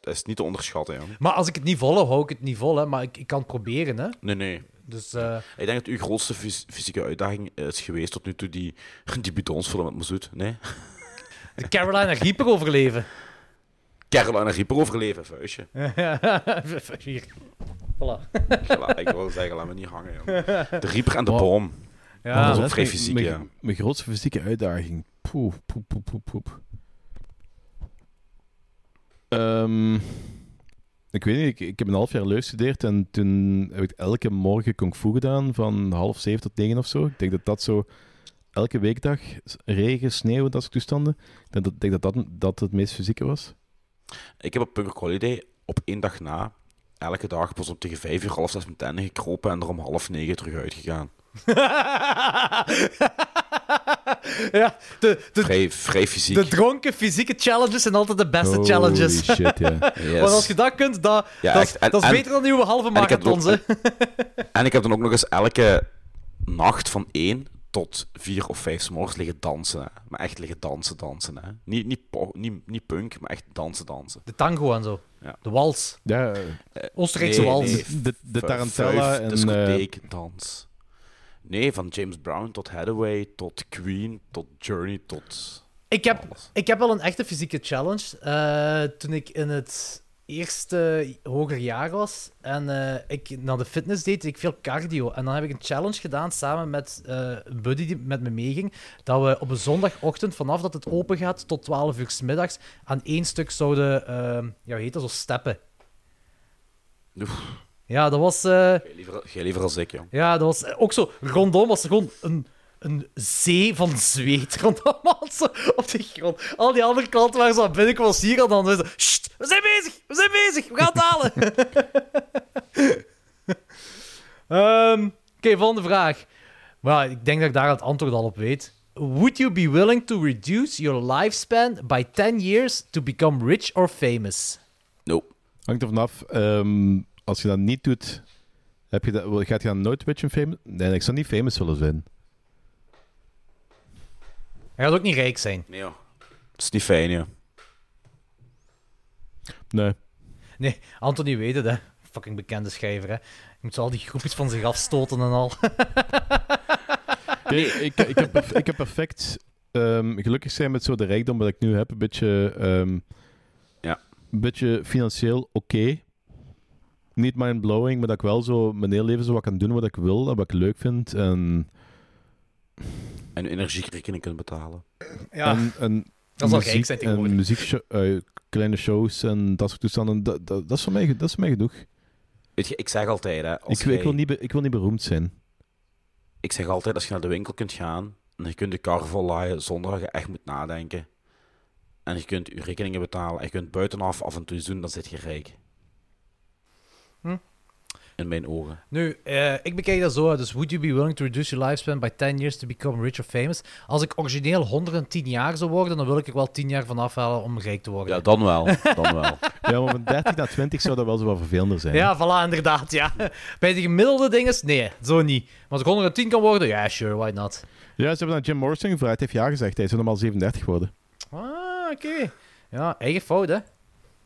Dat is niet te onderschatten, ja. maar als ik het niet vol hou, hou ik het niet vol. Hè, maar ik, ik kan het proberen. Hè. Nee, nee. Dus eh, Ik denk dat uw grootste fys- fysieke uitdaging is geweest tot nu toe die, die bidons vullen met mazoet. Nee? De Carolina Reaper overleven. Carolina Reaper overleven, vuistje. Hier. Voilà. Ik wil zeggen, laat me niet hangen, jongen. De Reaper en de Wow. bom. Ja, dat is ook mijn- vrij fysiek, mijn, ja. Mijn grootste fysieke uitdaging. Poeh, poep, poep, poep, poep. Ehm, ik weet niet, ik, ik heb een half jaar leuk gestudeerd en toen heb ik elke morgen kung fu gedaan van half zeven tot negen of zo. Ik denk dat dat zo elke weekdag, regen, sneeuw, dat soort toestanden. Ik denk dat denk dat, dat dat het meest fysieke was. Ik heb op Punk Holiday op één dag na, elke dag pas om tegen vijf uur, half zes mijn tanden gekropen en er om half negen terug uitgegaan. ja, de, de, Vrij, vrij fysiek. de dronken fysieke challenges zijn altijd de beste Holy challenges. shit, ja. Yes. Want als je dat kunt, dat, Ja, dat, is, echt. En- dat is en- beter dan uw halve en marathons. ook- hè. En ik heb dan ook nog eens elke nacht van één tot vier of vijf 's morgens liggen dansen. Hè. Maar echt liggen dansen, dansen. Hè. Niet, niet, po- niet, niet punk, maar echt dansen, dansen. De tango en zo. Ja. De wals. ja Oostenrijkse Nee, wals. nee. de, de Tarantella en... eh, discotheek, dans. Nee, van James Brown tot Hathaway, tot Queen, tot Journey, tot... Ik heb, alles. ik heb wel een echte fysieke challenge. Eh, toen ik in het eerste hoger jaar was en eh, ik naar de fitness deed, deed ik veel cardio. En dan heb ik een challenge gedaan samen met eh, een buddy die met me meeging. Dat we op een zondagochtend, vanaf dat het open gaat tot 12 uur 's middags, aan één stuk zouden, ja, hoe heet dat, zo steppen. Oef, Ja, dat was... eh, jij liever, als ik, jong. Ja, dat was eh, ook zo. Rondom was er gewoon een, een zee van zweet rondom op de grond. Al die andere klanten waren zo aan binnenkomen als hier en dan zo. Sst, we zijn bezig, we zijn bezig, we gaan het halen. Ehm, Oké, volgende vraag. Maar ik denk dat ik daar het antwoord al op weet. Would you be willing to reduce your lifespan by 10 years to become rich or famous? Nope. Hangt er vanaf. ehm als je dat niet doet, heb je dat, gaat je dan nooit en famous? Nee, ik zou niet famous willen zijn. Hij gaat ook niet rijk zijn. Nee, joh. Dat is niet fijn, joh. Nee. Nee, Anthony weet het, hè. Fucking bekende schrijver, hè. Je moet zo al die groepjes van zich afstoten en al. Nee, ik, ik, heb, ik heb perfect ehm, gelukkig zijn met zo de rijkdom wat ik nu heb. Een beetje, ehm, Ja. een beetje financieel oké. Niet mind-blowing, maar dat ik wel zo mijn hele leven zo wat kan doen wat ik wil en wat ik leuk vind. En, En energierekening kunt betalen. Ja, en, en dat rijk zijn tegenwoordig. En muziek, eh, kleine shows en dat soort toestanden, dat, dat, dat, is, voor mij, dat is voor mij genoeg. Weet je, ik zeg altijd, hè. Als Ik, ik, wil niet, be- ik wil niet beroemd zijn. ik zeg altijd, als je naar de winkel kunt gaan en je kunt je kar vol laaien zonder dat je echt moet nadenken. En je kunt je rekeningen betalen en je kunt buitenaf af en toe doen, dan zit je rijk. Hm. In mijn ogen. Nu, eh, ik bekijk dat zo. Dus would you be willing to reduce your lifespan by 10 years to become rich or famous? Als ik origineel 110 jaar zou worden, dan wil ik er wel 10 jaar van afhalen om rijk te worden. Ja, dan wel. Dan wel. Ja, maar van 30 naar 20 zou dat wel zo wat vervelender zijn. Ja, voilà, inderdaad, ja. Bij de gemiddelde dingen, nee, zo niet. Maar als ik 110 kan worden, ja, sure, why not? Ja, ze hebben naar Jim Morrison gevraagd. Hij heeft ja gezegd. Hij is normaal 37 geworden. Ah, oké. Ja, eigen fout, hè.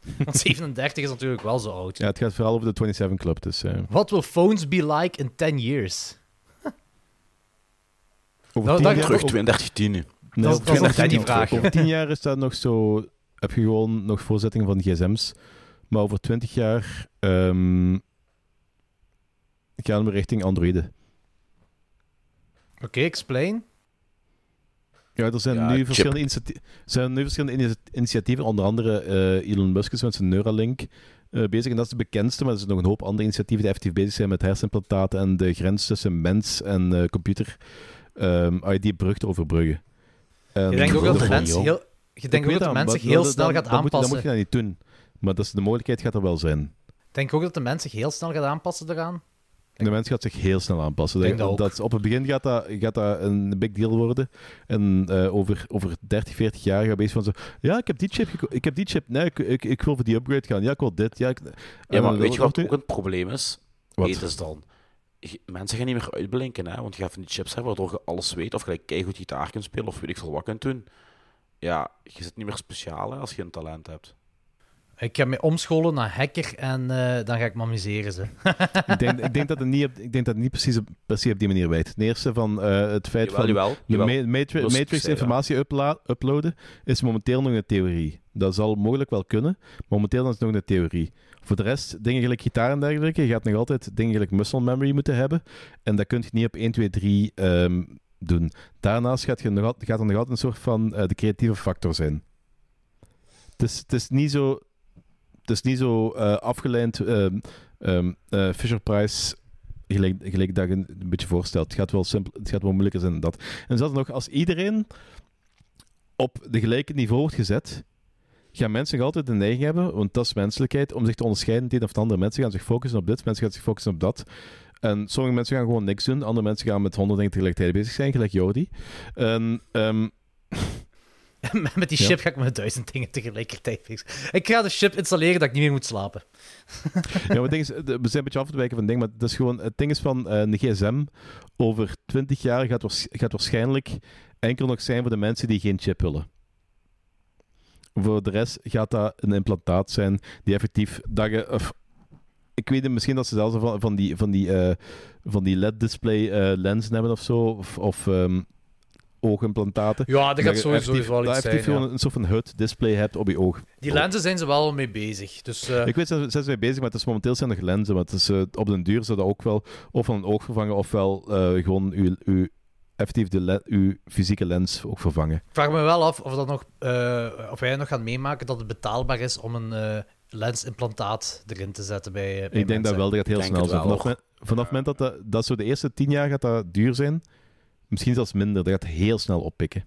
Want 37 is natuurlijk wel zo oud. Ja, het gaat vooral over de 27 Club. Dus, eh, What will phones be like in 10 years? over Nou, 10 dat- jaar... Terug over- 32 tienen. nee, dat is- over dat is nog 10 net die jaar- vraag. Over 10 jaar is dat nog zo... Heb je gewoon nog voorzettingen van gsm's. Maar over 20 jaar... ehm gaan we richting Androiden. Oké, explain. Ja, er zijn, Ja, nu verschillende initiati- er zijn nu verschillende ini- initiatieven. Onder andere eh, Elon Musk is met zijn Neuralink eh, bezig. En dat is de bekendste, maar er zijn nog een hoop andere initiatieven die effectief bezig zijn met hersenimplantaten en de grens tussen mens en eh, computer. ehm ah, die brug te overbruggen. En Je denkt ook dat de mensen heel, je denkt ook dat de dat, heel dan- snel dan- gaat dan moet- Dan moet aanpassen. je dat niet doen. Maar dat is, de mogelijkheid gaat er wel zijn. Denk ook dat de mens zich heel snel gaat aanpassen eraan. De mens gaat zich heel snel aanpassen. Ik denk dat dat, op het begin gaat dat, gaat dat een big deal worden. En eh, over, over 30, 40 jaar gaat bezig van zo... Ja, ik heb die chip. Ik heb die chip. Nee, ik, ik, ik wil voor die upgrade gaan. Ja, ik wil dit. Ja, ik, Ja, maar dan- weet je wat ook een probleem is? Wat? Eten is dan. Je- Mensen gaan niet meer uitblinken, hè? want je gaat van die chips hebben waardoor je alles weet, of gelijk keigoed gitaar kunt spelen, of weet ik veel wat kunt doen. Ja, je zit niet meer speciaal hè, als je een talent hebt. Ik ga me omscholen naar hacker en eh, dan ga ik me amuseren. Ze. ik, denk, ik, denk dat het niet, op- ik denk dat het niet precies op, precies op die manier werkt. Ten eerste van eh, het feit Jawel, van jawel, de jawel. ma- matri- Dat is Matrix informatie upla- uploaden is momenteel nog een theorie. Dat zal mogelijk wel kunnen. Momenteel is het nog een theorie. Voor de rest, dingen gelijk gitaar en dergelijke, je gaat nog altijd dingen gelijk muscle memory moeten hebben. En dat kun je niet op 1, 2, 3 ehm, doen. Daarnaast gaat, je nog, gaat er nog altijd een soort van eh, de creatieve factor zijn. Het is, het is niet zo, het is niet zo eh, afgeleid ehm ehm, eh, Fisher-Price gelijk, gelijk dat een beetje voorstelt. Het gaat wel, simpel, het gaat wel moeilijker zijn dan dat. En zelfs nog, als iedereen op de gelijke niveau wordt gezet, gaan mensen altijd de neiging hebben, want dat is menselijkheid, om zich te onderscheiden ten of de andere. Mensen gaan zich focussen op dit, mensen gaan zich focussen op dat. En sommige mensen gaan gewoon niks doen, andere mensen gaan met honderd dingen tegelijkertijd bezig zijn, gelijk Jordi. En, ehm, Met die Ja. chip ga ik met duizend dingen tegelijkertijd fixen. Ik ga de chip installeren dat ik niet meer moet slapen. ja, maar het ding is, we zijn een beetje af te wijken van het ding, maar dat is gewoon, het ding is van eh, een gsm over 20 jaar gaat, waars- gaat waarschijnlijk enkel nog zijn voor de mensen die geen chip willen. Voor de rest gaat dat een implantaat zijn die effectief dat je, of, ik weet niet, misschien dat ze zelfs van, van die, van die, eh, van die LED-display eh, lenzen hebben of zo, of, of ehm, oogimplantaten. Ja, dat gaat je sowieso effectief- wel dat iets zijn. ja. gewoon een soort van HUD-display hebt op je oog. Die lenzen zijn ze wel mee bezig. Dus eh, Ik weet, ze zijn ze mee bezig, maar het is momenteel zijn nog lenzen. Maar het is, eh, op den duur zou dat ook wel of van een oog vervangen, ofwel eh gewoon uw, uw, effectief de le- uw fysieke lens ook vervangen. ik vraag me wel af of, dat nog, eh, of wij nog gaan meemaken dat het betaalbaar is om een eh, lensimplantaat erin te zetten bij, bij ik denk dat wel, dat gaat heel Denk snel zijn. Vanaf, men- vanaf het moment dat dat, dat zo de eerste tien jaar gaat dat duur zijn, misschien zelfs minder, dat gaat heel snel oppikken.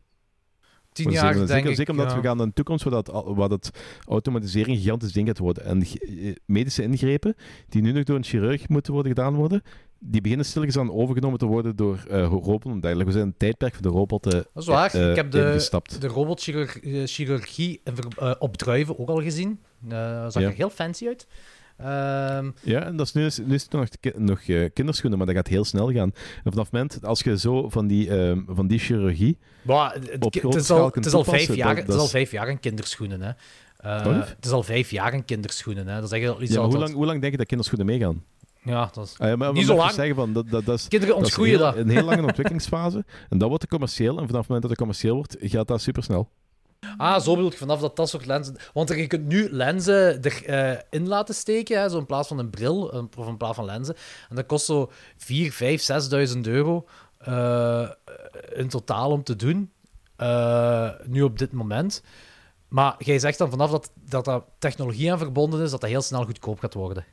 Tien jaar, zeker, denk zeker, ik. zeker omdat ja. we gaan naar een toekomst waar, dat, waar dat automatisering een gigantisch ding gaat worden. En ge- medische ingrepen, die nu nog door een chirurg moeten worden gedaan worden, die beginnen stilletjes aan overgenomen te worden door eh robotten dergelijke. We zijn in het tijdperk van de robotten Dat is waar. eh, ik heb de, de robotchirurgie eh, op druiven ook al gezien. Eh zag Ja. er heel fancy uit. Ehm, Ja, en dat is nu, is, nu is het nog, nog eh, kinderschoenen, maar dat gaat heel snel gaan. En vanaf het moment, als je zo van die, ehm, van die chirurgie... het, Op het is al, het kunt is al vijf toepassen, jaar, dat- het is al vijf jaar een kinderschoenen. Hè. Lief? het is al vijf jaar een kinderschoenen. Hè. Dat is iets Ja, hoe, lang, hoe lang denk je dat kinderschoenen meegaan? Ja, dat is... Ah, ja, maar, Niet zo lang. Zeggen van, dat, dat, dat is, Kinderen dat is ontgroeien heel- dat. een heel lange ontwikkelingsfase. En dat wordt commercieel. En vanaf het moment dat het commercieel wordt, gaat dat supersnel. Ah, zo bedoel ik vanaf dat dat soort lenzen... Want je kunt nu lenzen erin in laten steken, hè, zo in plaats van een bril, een- of in plaats van lenzen. En dat kost zo 4, 5, 6.000 euro eh, in totaal om te doen. eh, nu op dit moment. Maar jij zegt dan vanaf dat, dat dat technologie aan verbonden is, dat dat heel snel goedkoop gaat worden.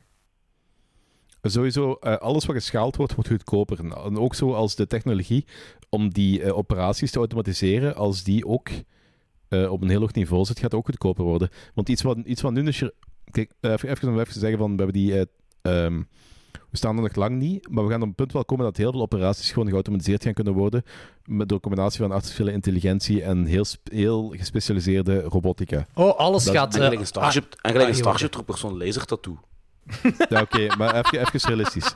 Sowieso, eh, alles wat geschaald wordt, wordt goedkoper. En, ook zo als de technologie om die eh, operaties te automatiseren, als die ook eh, op een heel hoog niveau zit, gaat ook goedkoper worden. Want iets wat, iets wat nu... een chir- Kijk, eh, even, even om even te zeggen van, we hebben die... ehm, we staan er nog lang niet, maar we gaan op een punt wel komen dat heel veel operaties gewoon geautomatiseerd gaan kunnen worden met, door een combinatie van artificiële intelligentie en heel, heel gespecialiseerde robotica. Oh, alles Dat- gaat... En eh, gelijk een Starship, en gelijk een ah, Starship Trooper, zo'n laser tattoo. Ja, oké, maar even, even realistisch.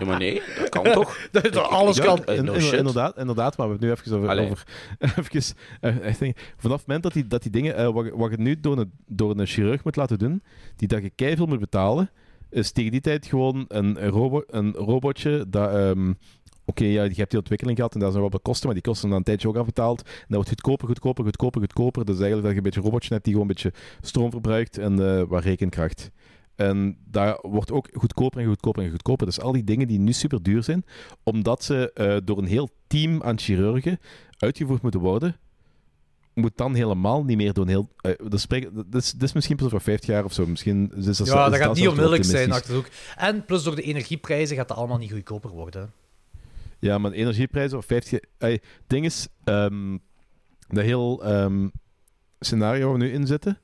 Ja, maar nee, dat kan toch? dat alles Ja, kan... Eh, in- no in- shit. Inderdaad, inderdaad, maar we hebben het nu even over... Allee. over even, eh, echt denk, vanaf het moment dat die, dat die dingen... eh, wat, je- wat je nu door een, door een chirurg moet laten doen, die dat je keiveel moet betalen, is tegen die tijd gewoon een, een, robo, een robotje dat... ehm, Oké, ja, je hebt die ontwikkeling gehad en dat is nog wel wat kosten, maar die kosten dan een tijdje ook afbetaald. En dat wordt goedkoper, goedkoper, goedkoper, goedkoper. Dus eigenlijk dat je een beetje een robotje hebt die gewoon een beetje stroom verbruikt en eh wat rekenkracht. En daar wordt ook goedkoper en goedkoper en goedkoper. Dus al die dingen die nu super duur zijn, omdat ze eh, door een heel team aan chirurgen uitgevoerd moeten worden, moet dan helemaal niet meer door een heel... eh, dat, spreek, dat, is, dat is misschien pas over 50 jaar of zo. Misschien is dat, Ja, is dat gaat niet onmiddellijk zijn optimistisch. achter de hoek. En plus door de energieprijzen gaat dat allemaal niet goedkoper worden. Ja, maar energieprijzen of 50... eh, Het ding is, ehm, dat heel ehm, scenario waar we nu in zitten,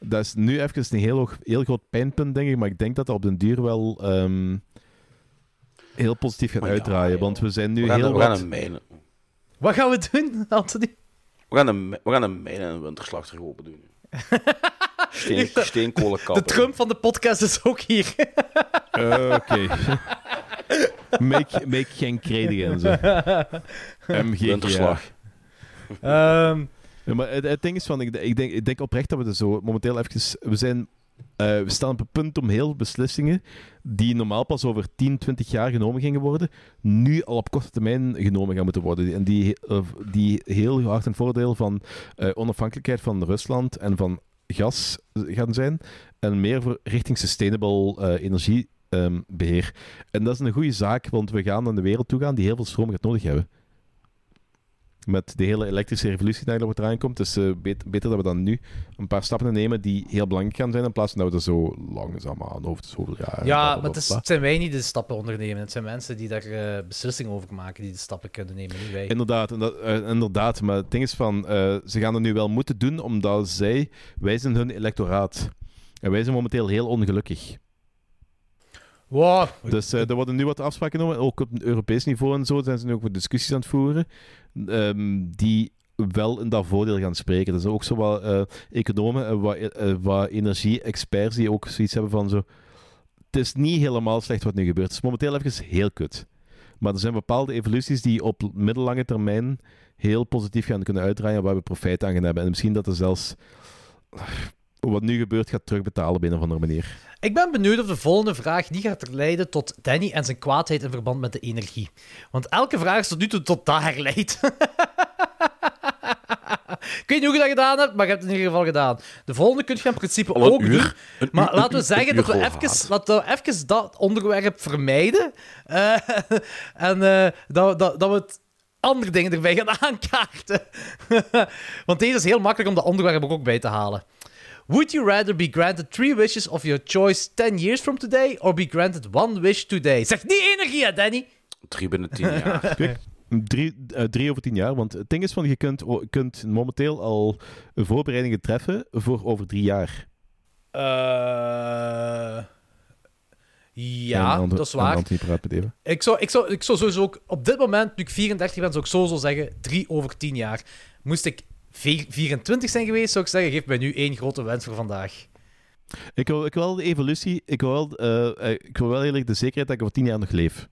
dat is nu even een heel, hoog, heel groot pijnpunt, denk ik. Maar ik denk dat dat op den duur wel ehm, heel positief gaat Maar uitdraaien. want we zijn nu We gaan, heel we gaan wat... een mijn, Wat gaan we doen, Anthony? we gaan een, we gaan een mijn en een winterslachter open doen. Steen, steenkolen De. Trump van de podcast is ook hier. Eh, Oké. make, make geen kredigen en zo. MGGA. Winterslag. Ehm, Ja, maar het, het ding is van, ik, ik, denk, ik denk oprecht dat we er zo momenteel even... We, zijn, eh, we staan op het punt om heel beslissingen die normaal pas over 10, 20 jaar genomen gingen worden, nu al op korte termijn genomen gaan moeten worden. En die, eh, die heel hard een voordeel van eh, onafhankelijkheid van Rusland en van gas gaan zijn. En meer richting sustainable eh, energiebeheer. en dat is een goede zaak, want we gaan naar de wereld toe gaan die heel veel stroom gaat nodig hebben met de hele elektrische revolutie die erop eraan komt. Dus bet- beter dat we dan nu een paar stappen nemen die heel belangrijk gaan zijn, in plaats van dat we er zo langzaam aan over de zoveel jaar... Ja, maar het, is- het zijn wij niet de stappen ondernemen. Het zijn mensen die daar eh, beslissingen over maken, die de stappen kunnen nemen, niet wij. Inderdaad, dat- eh, inderdaad, maar het ding is van, ze gaan het nu wel moeten doen, omdat zij, wij zijn hun electoraat. En wij zijn momenteel heel ongelukkig. Dus eh, er worden nu wat afspraken genomen, ook op Europees niveau en zo, zijn ze nu ook wat discussies aan het voeren, ehm, die wel in dat voordeel gaan spreken. Er zijn ook zo wat eh, economen en wat, eh, wat energie-experts die ook zoiets hebben van zo... Het is niet helemaal slecht wat nu gebeurt. Het is momenteel even heel kut. Maar er zijn bepaalde evoluties die op middellange termijn heel positief gaan kunnen uitdraaien en waar we profijt aan gaan hebben. En misschien dat er zelfs wat nu gebeurt gaat terugbetalen op een of andere manier. Ik ben benieuwd of de volgende vraag niet gaat leiden tot Danny en zijn kwaadheid in verband met de energie. Want elke vraag is tot nu toe tot daar leidt. Ik weet niet hoe je dat gedaan hebt, maar je hebt het in ieder geval gedaan. De volgende kun je in principe Al ook uur. doen. Een Maar laten we zeggen dat we even, laten we even dat onderwerp vermijden. Eh, en eh, dat, dat, dat we het andere dingen erbij gaan aankaarten. Want deze is heel makkelijk om dat onderwerp er ook bij te halen. Would you rather be granted three wishes of your choice 10 years from today, or be granted one wish today? Zeg niet energie, hè, Danny? Drie binnen tien jaar. Kijk, drie, eh, drie over tien jaar. Want het ding is van, je kunt, kunt momenteel al voorbereidingen treffen voor over drie jaar. Eh, ja, dat is waar. Ik zou, ik, zou, ik zou sowieso ook, op dit moment, nu ik 34 ben, zou ik sowieso zeggen 3 over 10 jaar. Moest ik 24 zijn geweest, zou ik zeggen, geef mij nu één grote wens voor vandaag. Ik wil, ik wil de evolutie, ik wil, wel, eh, eh, ik wil wel erg de zekerheid dat ik over tien jaar nog leef.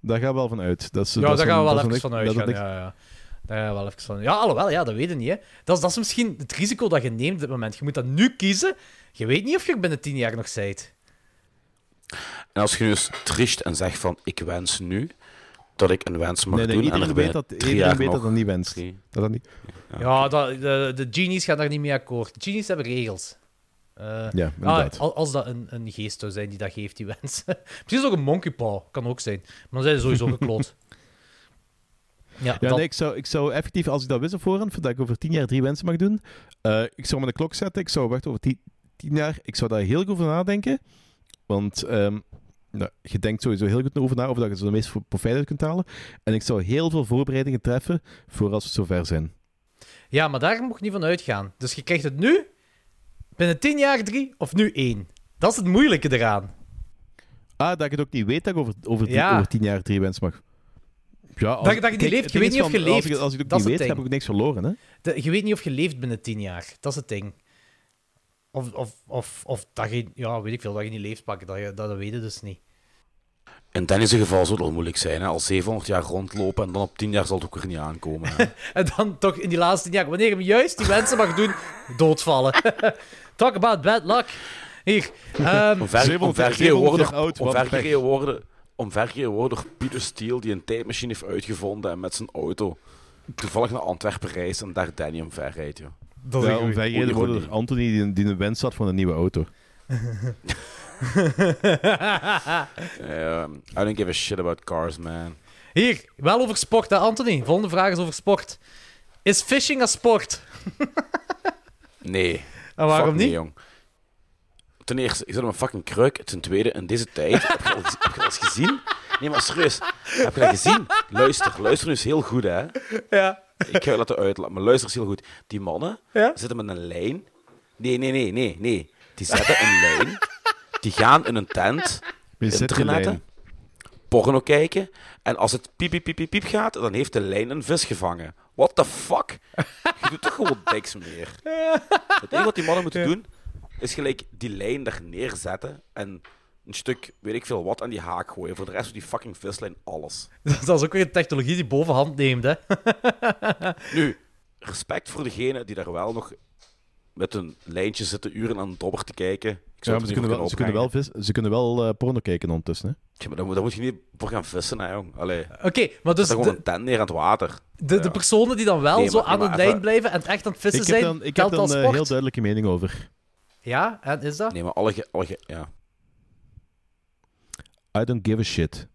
Daar gaan we wel van uit. Dat is, Ja, dat daar gaan we wel even van een- Ja, ja. Daar gaan we wel even van Ja, alhoewel, ja, dat weet je niet. Hè. Dat, is, dat is misschien het risico dat je neemt op dit moment. Je moet dat nu kiezen. Je weet niet of je er binnen 10 jaar nog zijt. En als je nu eens triest en zegt van, ik wens nu dat ik een wens mag Nee, nee, doen en iedereen er weet dat, drie iedereen weet nog... dat dat niet wenst. Dat dat niet, Ja, dat, de, de genies gaan daar niet mee akkoord. De genies hebben regels. Eh, ja, ah, als dat een, een geest zou zijn die dat geeft, die wens. Misschien is het ook een monkey paw. Kan ook zijn. Maar dan zijn ze sowieso gekloot. Ja, Ja, dat- nee, ik zou, ik zou effectief, als ik dat wist op voorhand, dat ik over tien jaar drie wensen mag doen, eh, ik zou me de klok zetten, ik zou wachten over tien, tien jaar, ik zou daar heel goed over nadenken, want ehm, nou, je denkt sowieso heel goed over na of dat je er de meeste profijt uit kunt halen, en ik zou heel veel voorbereidingen treffen voor als we zover zijn. ja, maar daar moet je niet van uitgaan. Dus je krijgt het nu, binnen 10 jaar drie, of nu één. Dat is het moeilijke eraan. Ah, dat ik het ook niet weet dat ik over, over, tien, Ja. over tien jaar drie wensen mag. Ja, als, Dat je- dat je niet kijk, leeft, het je weet niet of je Als ik, leeft. als ik het ook niet weet, heb ding. ik ook niks verloren, hè? De- je weet niet of je leeft binnen 10 jaar. Dat is het ding. Of, of, of, of dat je, ja, weet ik veel, dat je niet leeft pakken. Dat, je, dat, dat weet je dus niet. In Dennis' geval zou het al moeilijk zijn, hè? al 700 jaar rondlopen en dan op 10 jaar zal het ook weer niet aankomen. Hè? En dan toch in die laatste 10 jaar, wanneer je juist die mensen mag doen, doodvallen. Talk about bad luck. Hier. ehm, Omver, 700 omvergegeven 700 worden, jaar oud, wat omvergegeven worden, worden door Pieter Steele, die een tijdmachine heeft uitgevonden en met zijn auto toevallig naar Antwerpen reist en daar Danny omver rijdt. Joh. Dat is Ja, een goeie. omvergereden goeie worden goeie. door Anthony die, die een wens had van een nieuwe auto. Um, I don't give a shit about cars, man. Hier, wel over sport, hè, Anthony? Volgende vraag is over sport. Is fishing een sport? Nee. En waarom Fuck nee, niet? jong. Ten eerste, ik zit op een fucking kruik. Ten tweede, in deze tijd, heb je al, heb je al eens gezien? Nee, maar serieus, heb je dat gezien? Luister, luister nu eens heel goed, hè. Ja. Ik ga je laten uitlaten, maar luister eens heel goed. Die mannen Ja? zitten met een lijn. Nee, nee, nee, nee, nee. Die zetten een lijn. Die gaan in een tent, internetten, porno kijken. En als het piep, piep, piep, piep, piep gaat, dan heeft de lijn een vis gevangen. What the fuck? Je doet toch gewoon niks meer. Het enige wat die mannen moeten doen, is gelijk die lijn daar neerzetten en een stuk, weet ik veel wat, aan die haak gooien. Voor de rest van die fucking vislijn alles. Dat is ook weer een technologie die bovenhand neemt, hè? Nu, respect voor degenen die daar wel nog met hun lijntje zitten uren aan een dobber te kijken. Ik Ja, zou maar het ze kunnen wel, ze kunnen wel, vis, ze kunnen wel eh, porno kijken ondertussen. Hè? Ja, maar daar moet, daar moet je niet voor gaan vissen, hè, jong. Oké, maar dus gewoon de, een tent neer aan het water. de, de personen die dan wel Nee, zo maar- aan maar lijn even- blijven en echt aan het vissen Ik heb zijn, dan, ik heb dan een sport? heel duidelijke mening over. Ja, en is dat? Nee, maar alle... alle ge- ja. I don't give a shit.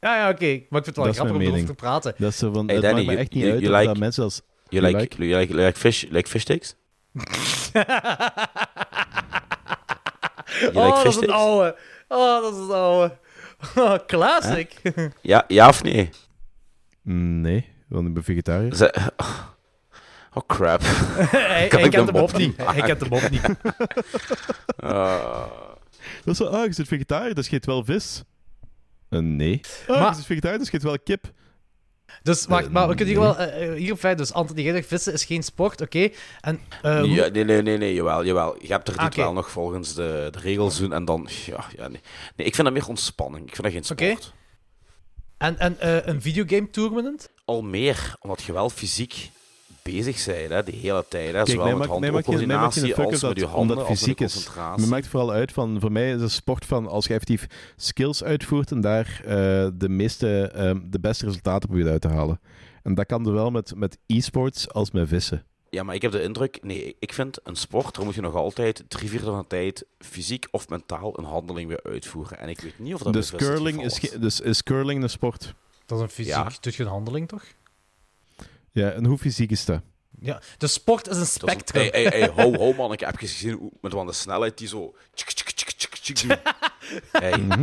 Ja, ja, oké. Maar ik vind het wel Dat is grappig om erover te praten. Dat is zo van, Hey, het Danny, maakt me echt niet you- uit you like- dat mensen als... You like, like? you like, like fish, like fish sticks? You oh, like dat fish is een oude. Oh, dat is een oude. Oh, classic. Ja, ja of nee? Nee, want ik ben vegetariër. Ze- Oh crap. hij Kan hij ik kent hem op mop niet. Hij kent hem op niet. Uh, Dat is zo, ah, je zit vegetariër, dat scheet wel vis. Eh, nee. Ah, Maar- je zit vegetariër, dat scheet wel kip. Dus wacht, Eh, maar we kunnen hier nee. wel uh, hierop feit. Dus Anthony, jij zegt vissen is geen sport, oké. En eh, hoe- ja, nee, nee, nee, nee, jawel, jawel. Je hebt er Ah, dit wel nog volgens de, de regels doen en dan... Ja, ja, nee. nee, ik vind dat meer ontspanning. Ik vind dat geen sport. Oké. en, en eh, een videogame tournament? Al meer, omdat je wel fysiek bezig bent, hè, de hele tijd. Hè, Kijk, zowel met handcoördinatie als met je dat- handen, als je fysiek is. concentratie. Me maakt vooral uit van, voor mij is een sport van als je effectief skills uitvoert en daar eh, de meeste, ehm, de beste resultaten probeert uit te halen. En dat kan zowel met, met e-sports als met vissen. Ja, maar ik heb de indruk... Nee, ik vind een sport, daar moet je nog altijd drie vierde van de tijd fysiek of mentaal een handeling weer uitvoeren. En ik weet niet of dat Dus curling, is, dus is curling een sport? Dat is een fysiek, Ja. doet je een handeling toch? Ja, en hoe fysiek is dat? Ja, de sport is een is spectrum. Hey, hey, hey, ho, ho, man. Ik heb gezien hoe, met wat de snelheid die zo... tjik, tjik, tjik, tjik, tjik doen. Hey, Mhm.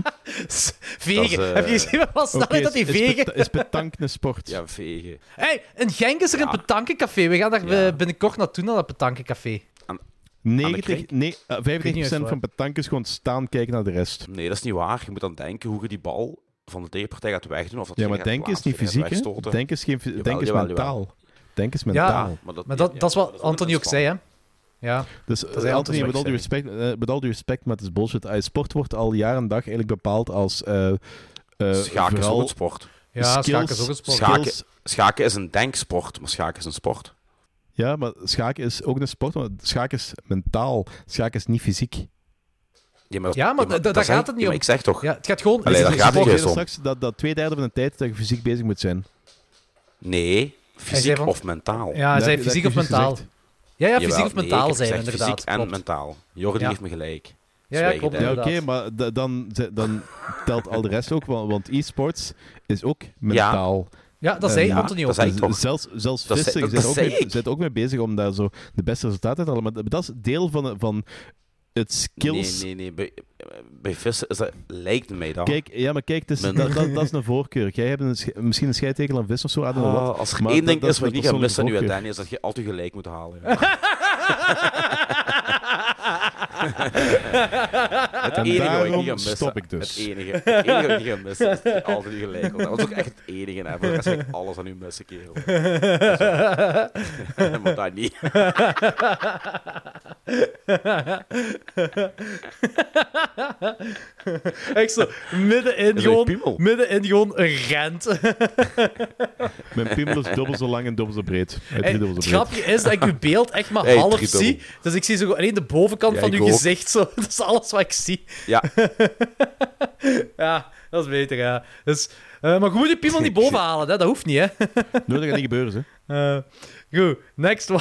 Vegen. dat is, eh, Heb je gezien wat snelheid dat die is, is, vegen? is petank een sport? ja, vegen. Hey, in Genk is er Ja. een petankencafé. We gaan daar Ja. eh, binnenkort naartoe, naar dat petankencafé. 90, krink? nee, eh, 95% niet eens van petank is gewoon staan kijken naar de rest. Nee, dat is niet waar. Je moet dan denken hoe je die bal van de tegenpartij gaat wegdoen. Of dat Ja, je maar denken is niet fysiek, hè? Denken is, geen, Jawel, denken is jawel, mentaal. Denken is Ja, mentaal. maar dat, Maar dat, ja, dat is ja, wat Anthony ook zei, hè? Ja. Dus zei eh, Anthony Anthony, met al, die respect, eh, met al die respect, maar het is bullshit. Eh, sport wordt al jaar en dag eigenlijk bepaald als eh eh, Schaken is ook een sport. Ja, skills, schaken is ook een sport. Schaken. skills. Schaken is een denksport, maar schaken is een sport. Ja, maar schaken is ook een sport, maar schaken is mentaal. Schaken is niet fysiek. Ja, maar, Ja, maar daar gaat het niet om. Ik zeg toch... Ja, het gaat gewoon... Allee, een gaat het straks dat, dat twee derde van de tijd dat je fysiek bezig moet zijn. Nee, fysiek van- of mentaal. Ja, hij Dat- zei dat fysiek of mentaal. gezegd. Ja, ja, Jawel, fysiek of nee, mentaal heb zijn, inderdaad. Fysiek en klopt. mentaal. Jordi Ja. heeft me gelijk. Ja, ja. Ja, oké, maar da- dan, dan telt al de rest ook, want, want e-sports is ook mentaal. Ja, dat zei Ja, Anthony ook. dat toch. Zelfs, zelfs Dat vissen, dat bent ook, mee, ook mee bezig om daar zo de beste resultaten te halen. Maar dat dat is deel van, van het skills. Nee, nee, nee. Bij, bij vissen is dat, lijkt mij dat. Kijk, ja, maar kijk, dus, dat, dat, dat is een voorkeur. Jij hebt een, misschien een scheidtekel aan vis of zo. Ah, als er Maar één dat- ding dat is is wat ik niet ga missen nu aan Danny, is dat je altijd gelijk moet halen. ja. het En enige wat ik niet ga missen. stop ik dus. Het enige, het enige wat ik niet ga missen is dat je altijd gelijk. Dat was ook echt het enige. Hè. Voor de rest ga ik alles aan u missen, kerel. maar dat niet. Echt zo, middenin een gewoon, piemel. middenin gewoon een rent. Mijn piemel is dubbel zo lang en dubbel zo breed. Hey, dubbel het zo breed. grapje is dat ik uw beeld echt maar Hey, half zie. Dus ik zie zo alleen de bovenkant Ja, van uw ook. gezicht. Zo. Dat is alles wat ik zie. Ja, Ja, dat is beter, ja. Dus, eh, maar je moet je piemel niet boven halen, hè? dat hoeft niet, hè. Nee, dat gaat niet gebeuren, hè. Eh, goed, next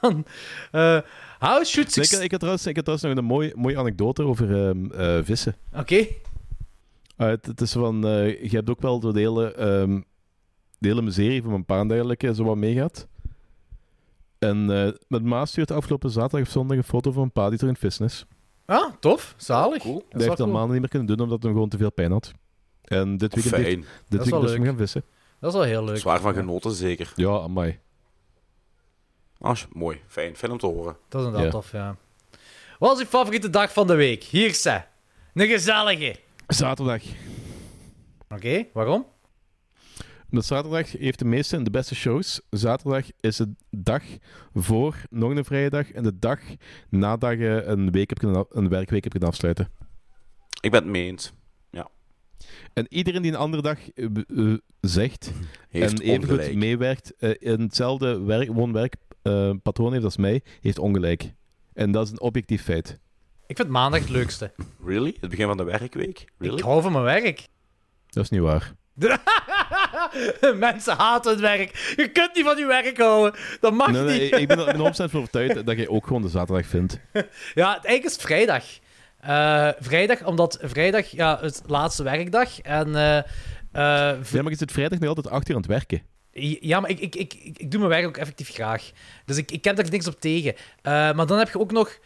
one. Eh how should Nee, ik, had trouwens, ik had trouwens nog een mooie, mooie anekdote over ehm, eh, vissen. Oké. Ah, het, het is van, eh, je hebt ook wel door de hele, ehm, de hele miserie van een paar en dergelijke zo wat meegaat. En eh met Maas stuurt afgelopen zaterdag of zondag een foto van een pa die er in het vissen is. Ah, tof. Zalig. Cool. Dat heeft al cool. maanden niet meer kunnen doen omdat hij gewoon te veel pijn had. En dit weekend, heeft, dit weekend is hij leuk. gaan vissen. Dat is wel heel leuk. Zwaar van genoten, zeker. Ja, amai. Ah, mooi. Fijn. Fijn om te horen. Dat is inderdaad Ja. tof, ja. Wat is uw favoriete dag van de week? Hier, ze. Een gezellige. Zaterdag. Oké, waarom? Omdat zaterdag heeft de meeste en de beste shows. Zaterdag is de dag voor nog een vrije dag en de dag nadat je een, week hebt kunnen, af- een werkweek hebt kunnen afsluiten. Ik ben het mee eens. En iedereen die een andere dag eh, eh, zegt Heeft en evengoed ongelijk. meewerkt eh, in hetzelfde werk, woon-werk eh, patroon heeft als mij, heeft ongelijk. En dat is een objectief feit. Ik vind maandag het leukste. Really? Het begin van de werkweek? Really? Ik hou van mijn werk. Dat is niet waar. Mensen haten het werk. Je kunt niet van je werk houden. Dat mag Nee, nee, niet. ik ben er 100% van overtuigd dat jij ook gewoon de zaterdag vindt. Ja, het eigenlijk is het vrijdag. Eh, vrijdag, omdat vrijdag ja, het laatste werkdag. En eh, eh, Ja, maar je zit vrijdag nog altijd acht uur aan het werken. Ja, maar ik, ik, ik, ik, doe mijn werk ook effectief graag. Dus ik, ik heb daar niks op tegen. Eh, maar dan heb je ook nog...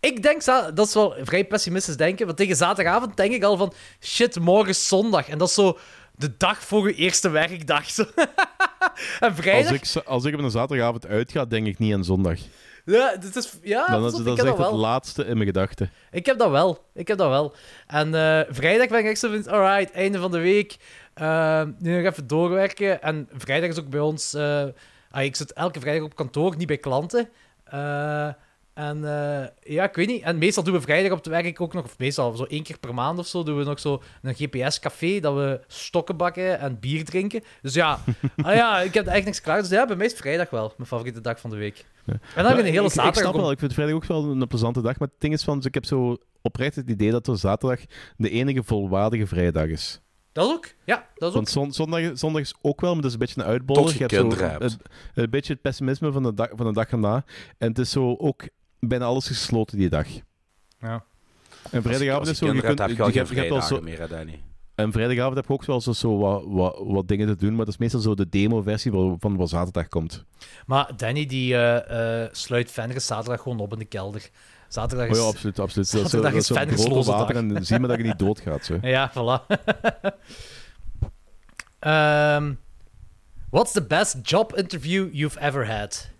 Ik denk, dat is wel vrij pessimistisch denken, want tegen zaterdagavond denk ik al van... Shit, morgen is zondag. En dat is zo de dag voor je eerste werkdag. Zo. en vrijdag... Als ik, als ik op een zaterdagavond uitga, denk ik niet aan zondag. Ja, dit is, ja Dan is dat is heb echt dat het laatste in mijn gedachten. Ik heb dat wel. Ik heb dat wel. En eh, vrijdag ben ik echt zo van, alright, einde van de week. Eh, nu nog even doorwerken. En vrijdag is ook bij ons... eh, ah, ik zit elke vrijdag op kantoor, niet bij klanten. Eh, en eh, ja, ik weet niet. En meestal doen we vrijdag op het werk ook nog, of meestal zo één keer per maand of zo, doen we nog zo een GPS-café, dat we stokken bakken en bier drinken. Dus ja, ah, ja ik heb echt niks klaar. Dus ja, bij mij is vrijdag wel mijn favoriete dag van de week. En dan heb een hele ik, ik zaterdag... snap om- wel, ik vind vrijdag ook wel een plezante dag. Maar het ding is van, dus ik heb zo oprecht het idee dat de zaterdag de enige volwaardige vrijdag is. Dat is ook. Ja, dat is ook. Want zon- zondag, zondag is ook wel, maar dat is een beetje een uitboller. Tot je hebt zo hebt. Een, een beetje het pessimisme van de, dag, van de dag erna. En het is zo ook bijna alles gesloten die dag. Ja. En vrijdagavond is zo... Je kunt, heb je al je hebt wel zo meer, hè, Danny. en vrijdagavond heb je ook wel zo, zo wat, wat, wat dingen te doen, maar dat is meestal zo de demo-versie van, van wat zaterdag komt. Maar Danny die eh, eh, sluit Fenris zaterdag gewoon op in de kelder. Zaterdag Oh is... ja, absoluut, absoluut. Dat is, dat is grote water dag. en zie maar dat je niet doodgaat. Zo. Ja, voilà. Ehm, what's the best job interview you've ever had?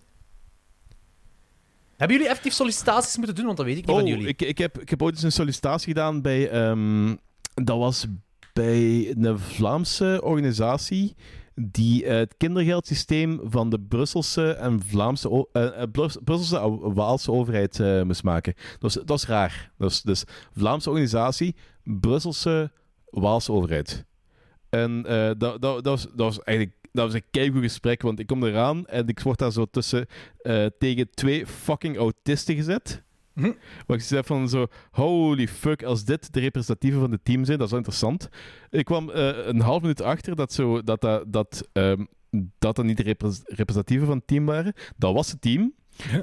Hebben jullie effectief sollicitaties moeten doen? Want dat weet ik niet van Oh, jullie. ik, ik, heb, ik heb ooit eens een sollicitatie gedaan bij... ehm, dat was bij een Vlaamse organisatie die eh, het kindergeldsysteem van de Brusselse en Vlaamse, eh, eh, Brus- Brusselse Waalse overheid moest maken. Dat was raar. Was, dus Vlaamse organisatie, Brusselse, Waalse overheid. En dat, dat, dat, was, dat was eigenlijk dat was een keigoed gesprek, want ik kom eraan en ik word daar zo tussen tegen twee fucking autisten gezet. Mhm. Waar ik zei van zo, holy fuck, als dit de representatieven van het team zijn, dat is wel interessant. Ik kwam eh, een half minuut achter dat zo, dat, dat, dat, ehm, dat, dat niet de repres- representatieven van het team waren. Dat was het team.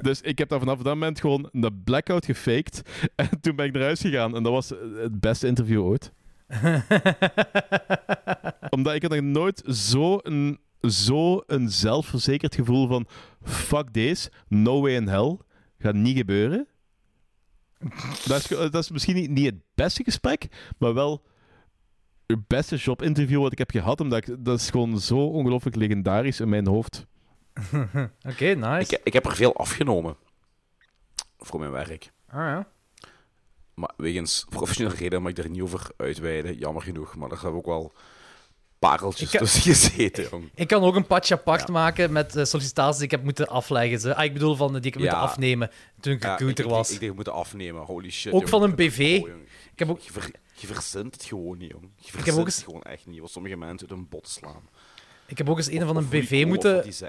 Dus ik heb daar vanaf dat moment gewoon een blackout gefaked. En toen ben ik naar huis gegaan. En dat was eh, het beste interview ooit. Omdat ik had nog nooit zo een, zo een zelfverzekerd gevoel van fuck deze, no way in hell, gaat niet gebeuren. Dat is, dat is misschien niet, niet het beste gesprek, maar wel het beste jobinterview wat ik heb gehad, omdat ik, dat is gewoon zo ongelooflijk legendarisch in mijn hoofd. Oké, nice. Ik, ik heb er veel afgenomen. Voor mijn werk. Ah, ja. Maar wegens professionele reden mag ik er niet over uitweiden. Jammer genoeg. Maar er hebben ook wel pareltjes Ik- tussen gezeten, jong. Ik kan ook een patje apart maken met eh, sollicitaties die ik heb moeten afleggen. Ah, ik bedoel, van, die ik heb Ja. moeten afnemen toen ik recruiter ik, ik, was. Ik, denk, we moeten afnemen. Holy shit. Ook jong. van een Ik BV. het- oh. Ik heb ook- Je, ver- je verzint het gewoon niet, jong. Je heb verzint ook het eens- gewoon echt niet. Wat sommige mensen uit hun bot slaan. Ik heb ook eens een Of- van een BV moeten... is,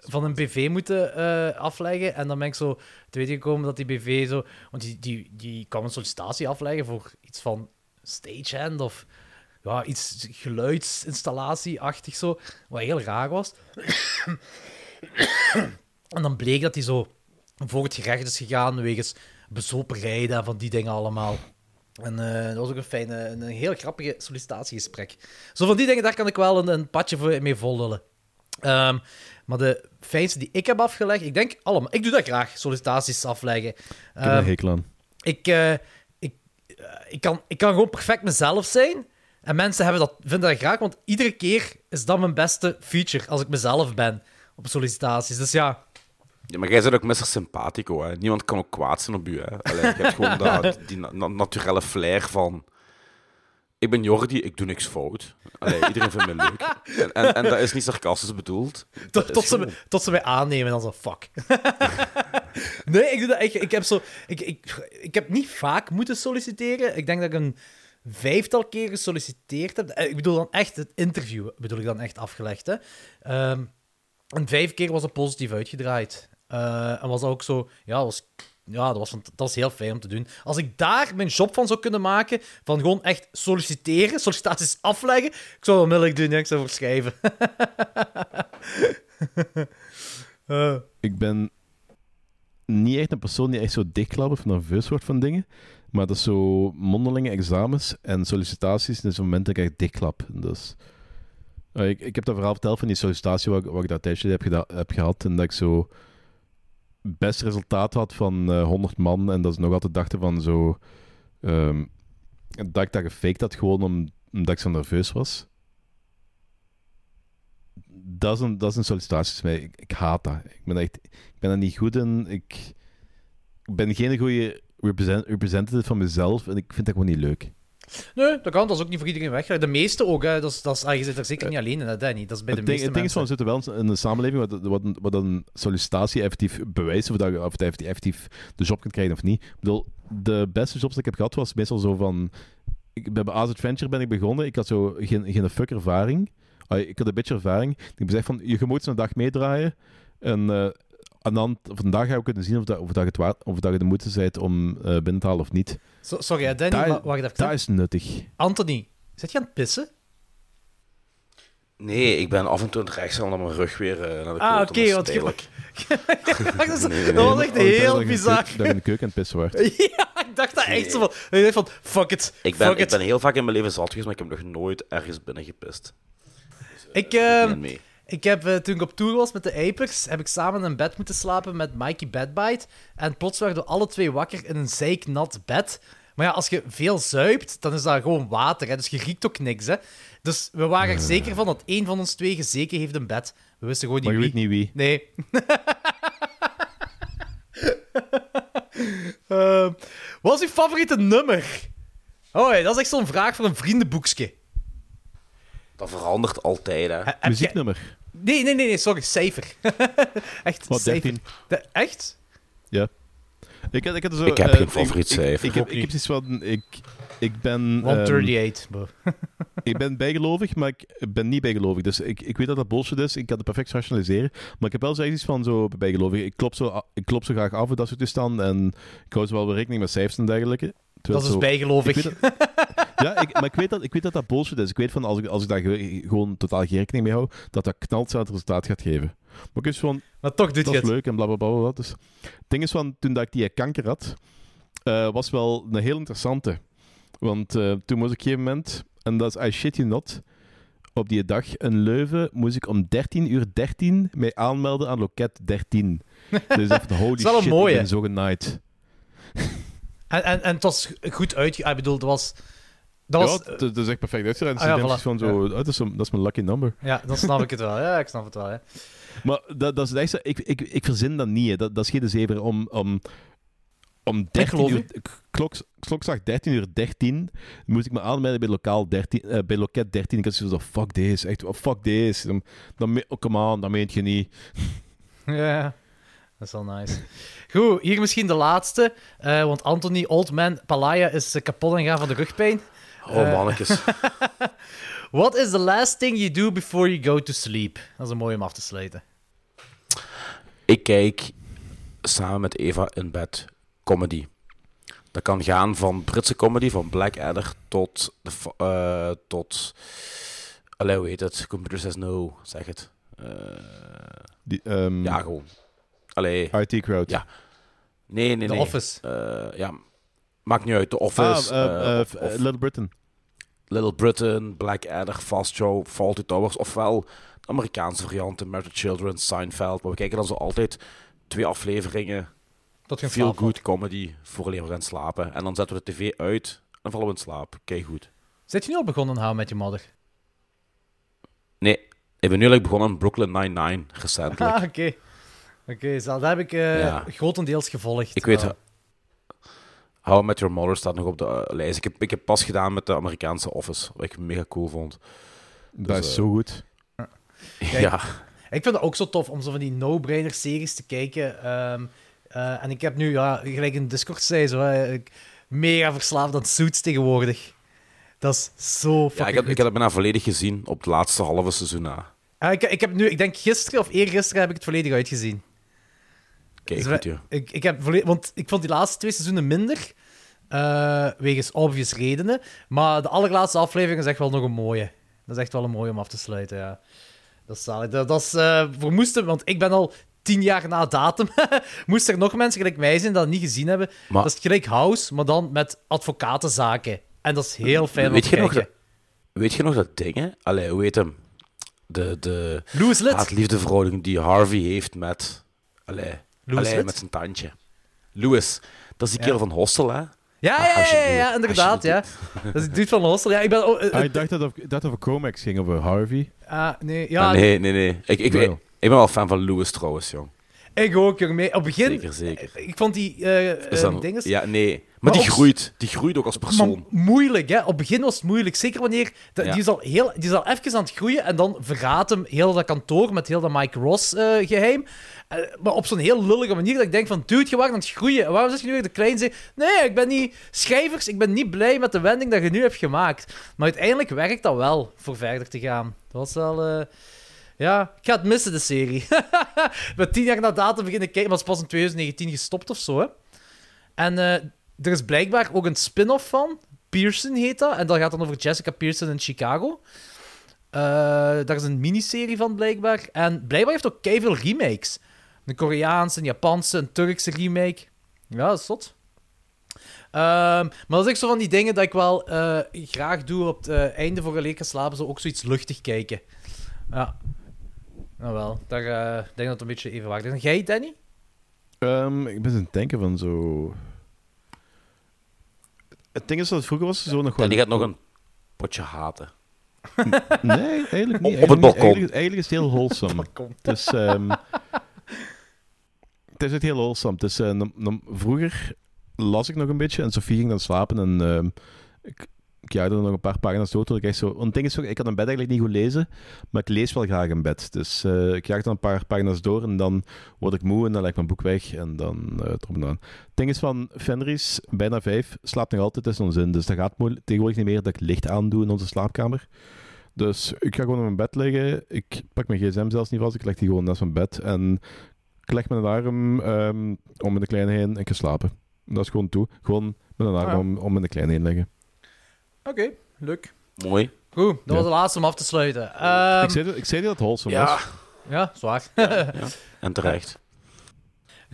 van een BV moeten eh, afleggen. En dan ben ik zo te weten gekomen dat die BV zo... Want die, die, die kwam een sollicitatie afleggen voor iets van stagehand of ja, iets geluidsinstallatie-achtig zo. Wat heel raar was. en dan bleek dat hij zo voor het gerecht is gegaan wegens bezopen rijden en van die dingen allemaal. En eh, dat was ook een fijne, een, heel grappige sollicitatiegesprek. Zo van die dingen, daar kan ik wel een, een padje voor, mee vollullen. Ehm, maar de fijnste die ik heb afgelegd, ik denk allemaal. Ik doe dat graag, sollicitaties afleggen. Ik heb Ehm, er hekel aan. ik, eh, ik, eh, ik, kan, ik kan gewoon perfect mezelf zijn. En mensen hebben dat, vinden dat graag, want iedere keer is dat mijn beste feature als ik mezelf ben op sollicitaties. Dus ja, Ja, maar jij bent ook Mr. Sympathico, hè. Niemand kan ook kwaad zijn op u, hè. Allee, je hebt gewoon dat, die na- na- naturelle flair van... Ik ben Jordi, ik doe niks fout. Allee, iedereen vindt me leuk. En, en, en dat is niet sarcastisch bedoeld. Tot, ze, me- tot ze mij aannemen en dan zo, fuck. nee, ik doe dat echt. Ik heb, zo, ik, ik, ik heb niet vaak moeten solliciteren. Ik denk dat ik een vijftal keer gesolliciteerd heb. Eh, Ik bedoel dan echt het interview, bedoel ik dan echt afgelegd. Hè. Ehm, En vijf keer was het positief uitgedraaid. Eh, en was ook zo... Ja, was, ja dat, was, dat was heel fijn om te doen. Als ik daar mijn job van zou kunnen maken, van gewoon echt solliciteren, sollicitaties afleggen, ik zou dat onmiddellijk doen, ja, ik zou voor schrijven. Eh, Ik ben niet echt een persoon die echt zo dichtklap of nerveus wordt van dingen. Maar dat is zo mondelinge examens en sollicitaties. Dat is een moment dat ik dichtklap. Dus, eh, ik, ik heb dat verhaal verteld van die sollicitatie waar, ik- dat tijdje heb, heb gehad. En dat ik zo best resultaat had van eh 100 man. En dat ze nog altijd dachten van zo... ehm, dat ik dat gefaked had gewoon om, omdat ik zo nerveus was. Dat is een, dat is een sollicitatie mij. Ik, ik haat dat. Ik ben, echt, ik ben er niet goed in. Ik, ik ben geen goede represent, representative van mezelf en ik vind dat gewoon niet leuk. nee, dat kan. Dat is ook niet voor iedereen weg. De meeste ook, hè. Dat is, dat is, ah, je zit er zeker niet alleen in, hè, Danny. Dat is bij de het meeste het ding is van, we zitten wel in een samenleving wat, wat, een- wat een sollicitatie effectief bewijst of dat je of dat effectief de job kunt krijgen of niet. Ik bedoel, de beste jobs die ik heb gehad was meestal zo van... Ik, bij AZ Adventure ben ik begonnen. Ik had zo geen, geen fuck ervaring. Ik had een beetje ervaring. Ik ben van, je moet een dag meedraaien. En eh, aan de hand van dag ga je kunnen zien of, dat, of, dat je het waard, of dat je de moeite bent om eh, binnen te halen of niet. So- sorry, hè, Danny, Dat- maar wacht even. Dat is nuttig. Anthony, zit je aan het pissen? Nee, ik ben af en toe aan het rechtstaan naar mijn rug weer eh, naar de Ah, oké, Dat is want je- tijdelijk. dat, Nee, nee, dat was echt Oh, heel dat bizar. Dat je in de keuken aan het pissen wordt. Ja, ik dacht dat echt zo van... Ik dacht van, fuck it, Ik ben, fuck ik it. ben heel vaak in mijn leven zat geweest, maar ik heb nog nooit ergens binnen gepist. Ik, Ik ben mee. Ik heb, eh, toen ik op tour was met de Apex, heb ik samen in een bed moeten slapen met Mikey Bedbite. En plots werden we alle twee wakker in een zeiknat bed. Maar ja, als je veel zuipt, dan is dat gewoon water. Hè? Dus je riekt ook niks. Hè? Dus we waren er zeker van dat één van ons twee gezeken heeft een bed. We wisten gewoon niet Maar je wie. weet niet wie. Nee. Ehm, wat is uw favoriete nummer? Oh, ja, dat is echt zo'n vraag voor een vriendenboekje. Dat verandert altijd, hè. Muzieknummer. Nee, nee, nee, nee, sorry, cijfer. echt, Wat, cijfer. 13? De- echt? Ja. Ik, ik, had zo, Ik heb eh, geen favoriet ik- cijfer. Ik, ik, heb, ik heb van... Ik, ik ben... ehm, 138. bro. ik ben bijgelovig, maar ik ben niet bijgelovig. Dus ik, ik weet dat dat bullshit is. Ik kan het perfect rationaliseren. Maar ik heb wel zoiets van zo bijgelovig. Ik klop zo, ik klop zo graag af en dat soort toestanden. En ik hou zo wel weer rekening met cijfers en dergelijke. Terwijl Dat is zo- bijgelovig. Ik weet Ja, ik, maar ik weet, dat, ik weet dat dat bullshit is. Ik weet van als ik, als ik daar ge- gewoon totaal geen rekening mee hou, dat dat knalt het resultaat gaat geven. Maar ik is van, Maar toch doet dat je is het. leuk en blablabla. Bla, bla, bla. Dus, het ding is van, toen dat ik die kanker had, eh, was wel een heel interessante. Want eh, toen moest ik op een gegeven moment, en dat is I shit you not, op die dag in Leuven moest ik om 13 uur 13 mij aanmelden aan loket 13. Dus dat holy is wel een shit, mooie. ik ben zo genaaid. En, en, en het was goed uitge... Ik bedoel, dat was... Dat was ja, het is echt perfect uitgeraakt. Ah, ja, voilà. van zo, oh, dat, is een- dat is mijn lucky number. ja, dan snap ik het wel. Ja, ik snap het wel. Hè. Maar dat, dat is het echt zo- ik, ik, ik verzin dat niet. Hè. Dat, dat is geen zever om, om, om 13 geloof uur, klok, klokslag 13 uur 13 moest ik me aanmelden bij lokaal 13, eh, bij loket 13. Ik had van, fuck this, echt, oh, fuck this. Dan, dan, oh, come on, dat meent je niet. Ja, dat is wel nice. Goed, hier misschien de laatste. eh, want Anthony Oldman Palaya is eh, kapot en gaan van de rugpijn. Oh, Eh. mannetjes. What is the last thing you do before you go to sleep? Dat is een mooie om af te sluiten. Ik kijk samen met Eva in bed comedy. Dat kan gaan van Britse comedy, van Blackadder, tot... De, eh, tot allee, hoe heet het? Computer Says No, zeg het. Eh, Die, ehm, ja, gewoon. Allee, IT Crowd. Ja. nee, nee, The nee. Office. Eh, ja, maakt niet uit. The Office, Ah, of- of Little Britain. Little Britain, Blackadder, Fast Show, Fawlty Towers, ofwel de Amerikaanse varianten, Married Children, Seinfeld. Maar we kijken dan zo altijd twee afleveringen feel slaap good comedy voor we gaan slapen. En dan zetten we de tv uit en vallen we in slaap. Kijk goed. Zit je nu al begonnen aan How met je Mother? Nee, ik ben nu eigenlijk begonnen aan Brooklyn Nine-Nine, recentelijk. Ah, oké. Oké, zo, dat heb ik eh, Ja. grotendeels gevolgd. ik weet, Eh, How I Met Your Mother staat nog op de eh, lijst. Ik heb, ik heb pas gedaan met de Amerikaanse Office, wat ik mega cool vond. Dat is eh, zo goed. Ja, Ik vind het ook zo tof om zo van die no-brainer series te kijken. Ehm, eh, en ik heb nu, ja, gelijk in Discord zei, zo, hè, ik mega verslaafd aan Suits tegenwoordig. Dat is zo ja fucking ik, heb, goed. ik heb het bijna volledig gezien op het laatste halve seizoen na. Ah, ik, ik heb nu, ik denk gisteren of eergisteren heb ik het volledig uitgezien. Kijk, Dus goed. Ik, ik heb want ik vond die laatste twee seizoenen minder. eh, wegens obvious redenen. Maar de allerlaatste aflevering is echt wel nog een mooie. Dat is echt wel een mooie om af te sluiten, ja. Dat is zalig. Dat, dat is eh, voor moesten, want ik ben al tien jaar na datum. Moest er nog mensen gelijk mij zijn dat het niet gezien hebben. Maar- Dat is gelijk House, maar dan met advocatenzaken. En dat is heel fijn om Weet te je nog kijken. Weet je nog dat ding, hè? Allee, hoe heet hem? De, de haat-liefdeverhouding die Harvey heeft met... Allee, Louis allee, met zijn tandje. Louis. Dat is die Ja. kerel van Hostel, hè? Ja, Ah, ja, ja, ja, inderdaad, ja. Dat is het dude van Hostel. Ja, ik ben... Oh, eh, Ah, ik dacht dat het dat over Comex ging, over Harvey. ah, nee, ja, Ah, nee, nee, nee. Ik, ik, ik, ben wel fan van Louis trouwens, jong. ik ook, jongen. mee. Op het begin... Zeker, zeker. Ik vond die eh eh, dinges... Ja, nee. Maar, Maar die groeit. Die groeit ook als persoon. moeilijk, hè? Op het begin was het moeilijk. Zeker wanneer... Ja. Die, is al heel, die is al even aan het groeien en dan verraadt hem heel dat kantoor met heel dat Mike Ross-geheim. maar op zo'n heel lullige manier dat ik denk van... Dude, je was aan het groeien. En waarom zeg je nu weer de klein zeg Nee, ik ben niet... Schrijvers, ik ben niet blij met de wending dat je nu hebt gemaakt. Maar uiteindelijk werkt dat wel voor verder te gaan. Dat was wel... eh, Ja, ik ga het missen, de serie. Ben tien jaar na datum beginnen kijken, maar het is pas in 2019 gestopt of zo, hè. En eh, er is blijkbaar ook een spin-off van. Pearson heet dat. En dat gaat dan over Jessica Pearson in Chicago. Eh, daar is een miniserie van, blijkbaar. En blijkbaar heeft ook veel remakes. Een Koreaanse, een Japanse, een Turkse remake. Ja, dat is zot. Ehm, maar dat is echt zo van die dingen dat ik wel eh, graag doe op het eh, einde voor gelijk gaan slapen. Zo ook zoiets luchtig kijken. Ja. Nou wel, daar denk ik dat het een beetje evenwaardig is. En jij, Danny? Ehm, ik ben aan denken van zo... Het ding is dat het vroeger was zo nog wel... En die gaat nog een potje haten. Nee, eigenlijk niet. Op- het balkon. Eigenlijk, eigenlijk is het heel wholesome. Het is, het is echt heel wholesome. Het is, vroeger las ik nog een beetje en Sofie ging dan slapen en ehm, ik, ik jaagde er nog een paar pagina's door. Ik echt zo, want het ding is, ik kan in bed eigenlijk niet goed lezen, maar ik lees wel graag in bed. Dus eh, ik jaag dan een paar pagina's door en dan word ik moe en dan leg ik mijn boek weg en dan eh erop aan. Het ding is van Fenris, bijna vijf, slaapt nog altijd tussen ons in. Dus dat gaat tegenwoordig niet meer dat ik licht aandoe in onze slaapkamer. Dus ik ga gewoon op mijn bed liggen. Ik pak mijn gsm zelfs niet vast. Ik leg die gewoon naast mijn bed. En ik leg mijn alarm ehm, om in de kleine heen en ik ga slapen. Dat is gewoon toe. Gewoon met een alarm Ah, ja. om, om in de kleine heen leggen. Oké, leuk. Mooi. Goed, dat was de laatste om af te sluiten. Ehm, ik, zei, dat- ik zei dat het wholesome Ja. was. Ja, zwaar. En terecht.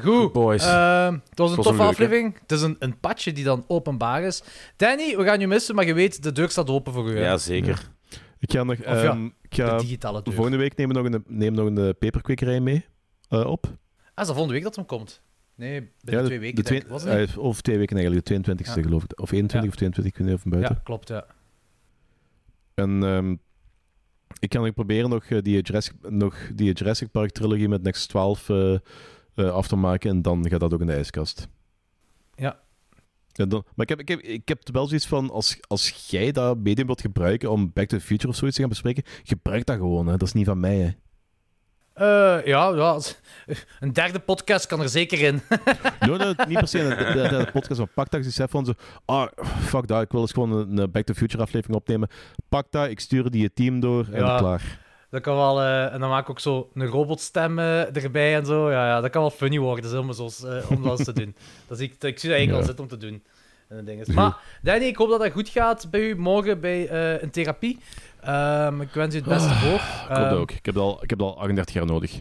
Goed, boys. ehm, het was een was toffe leuke. aflevering. Het is een, een padje die dan openbaar is. Danny, we gaan je missen, maar je weet, de deur staat open voor u. hè? Ja, zeker. Ik ga nog... ja, ehm, ik De ga, digitale deur. volgende week nemen we nog een, neem nog een eh, peperkwekerij mee eh, op. Ah, is dat volgende week dat hem komt? Nee, binnen twee weken, de denk ik. Was eh, of twee weken eigenlijk. De 22e Ja. geloof ik. Of 21 Ja. of 22, ik weet niet of buiten. Ja, klopt, ja. En ehm, ik kan nog proberen nog, eh, die, Jurassic, nog die Jurassic Park trilogie met Next 12 eh, af te maken. En dan gaat dat ook in de ijskast. Ja. Dan, maar ik heb, ik, heb, ik heb wel zoiets van, als, als jij dat medium wilt gebruiken om Back to the Future of zoiets te gaan bespreken, gebruik dat gewoon. Hè. Dat is niet van mij. Hè. Eh, ja, ja, een derde podcast kan er zeker in. No, niet per se een de, de, de podcast, maar pak dat eens even van zo, ah, fuck dat, ik wil eens gewoon een, Back to Future aflevering opnemen. Pak dat, ik stuur die het team door en Ja. klaar. Dat kan wel, eh, en dan maak ik ook zo een robotstem eh, erbij en zo. Ja, ja, dat kan wel funny worden, om, zo, eh, om dat eens te doen. Dat zie ik, ik zie dat eigenlijk Ja. al zitten om te doen. En dat ding is. Maar Danny, ik hoop dat dat goed gaat bij u morgen bij een therapie. Ehm, ik wens u het beste voor. Klopt Ehm, ook. Ik heb, al, ik heb al 38 jaar nodig.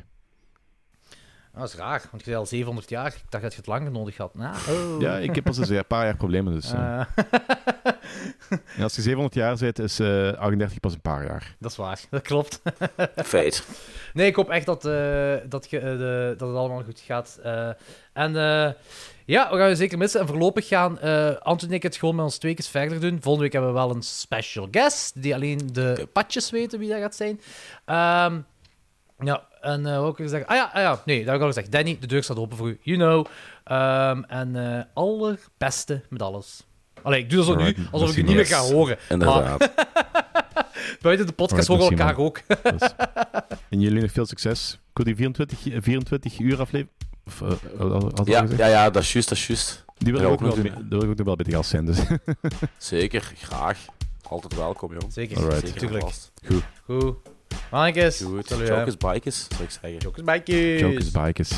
Dat is raar, want je bent al 700 jaar. Ik dacht dat je het langer nodig had. Nou, oh. Ja, ik heb pas een paar jaar problemen. Dus, eh. Eh, En als je 700 jaar zit, is eh 38 pas een paar jaar. dat is waar, dat klopt. Feit. Nee, ik hoop echt dat, eh, dat, je, eh, de- dat het allemaal goed gaat. Eh, en eh, ja, we gaan je zeker missen. En voorlopig gaan eh Anton en ik het gewoon met ons twee keer verder doen. Volgende week hebben we wel een special guest, die alleen de patjes weten wie dat gaat zijn. Ehm, ja, en eh ook zeggen... Ah ja, ah ja, nee, dat heb ik al gezegd. Danny, de deur staat open voor u. You know. Ehm, en eh allerbeste met alles. Allee, ik doe dat zo nu, alsof ik merci, niet meer ga horen. Inderdaad. Buiten de podcast horen we elkaar ook. En jullie nog veel succes. Ik wil die 24, 24 uur aflevering. Of, eh, ik Ja, ja, ja, dat is juist, dat is juist. Die wil Ja, ik ook ook, nog daar wil ik ook nog wel bij de gast zijn. Dus. Zeker, graag. Altijd welkom, jong. Zeker, Alright. Zeker tuurlijk. Goed. Goed. salut, hè. Jokers, bikers, zou ik zeggen. Jokers, bikers. Jokers, bikers.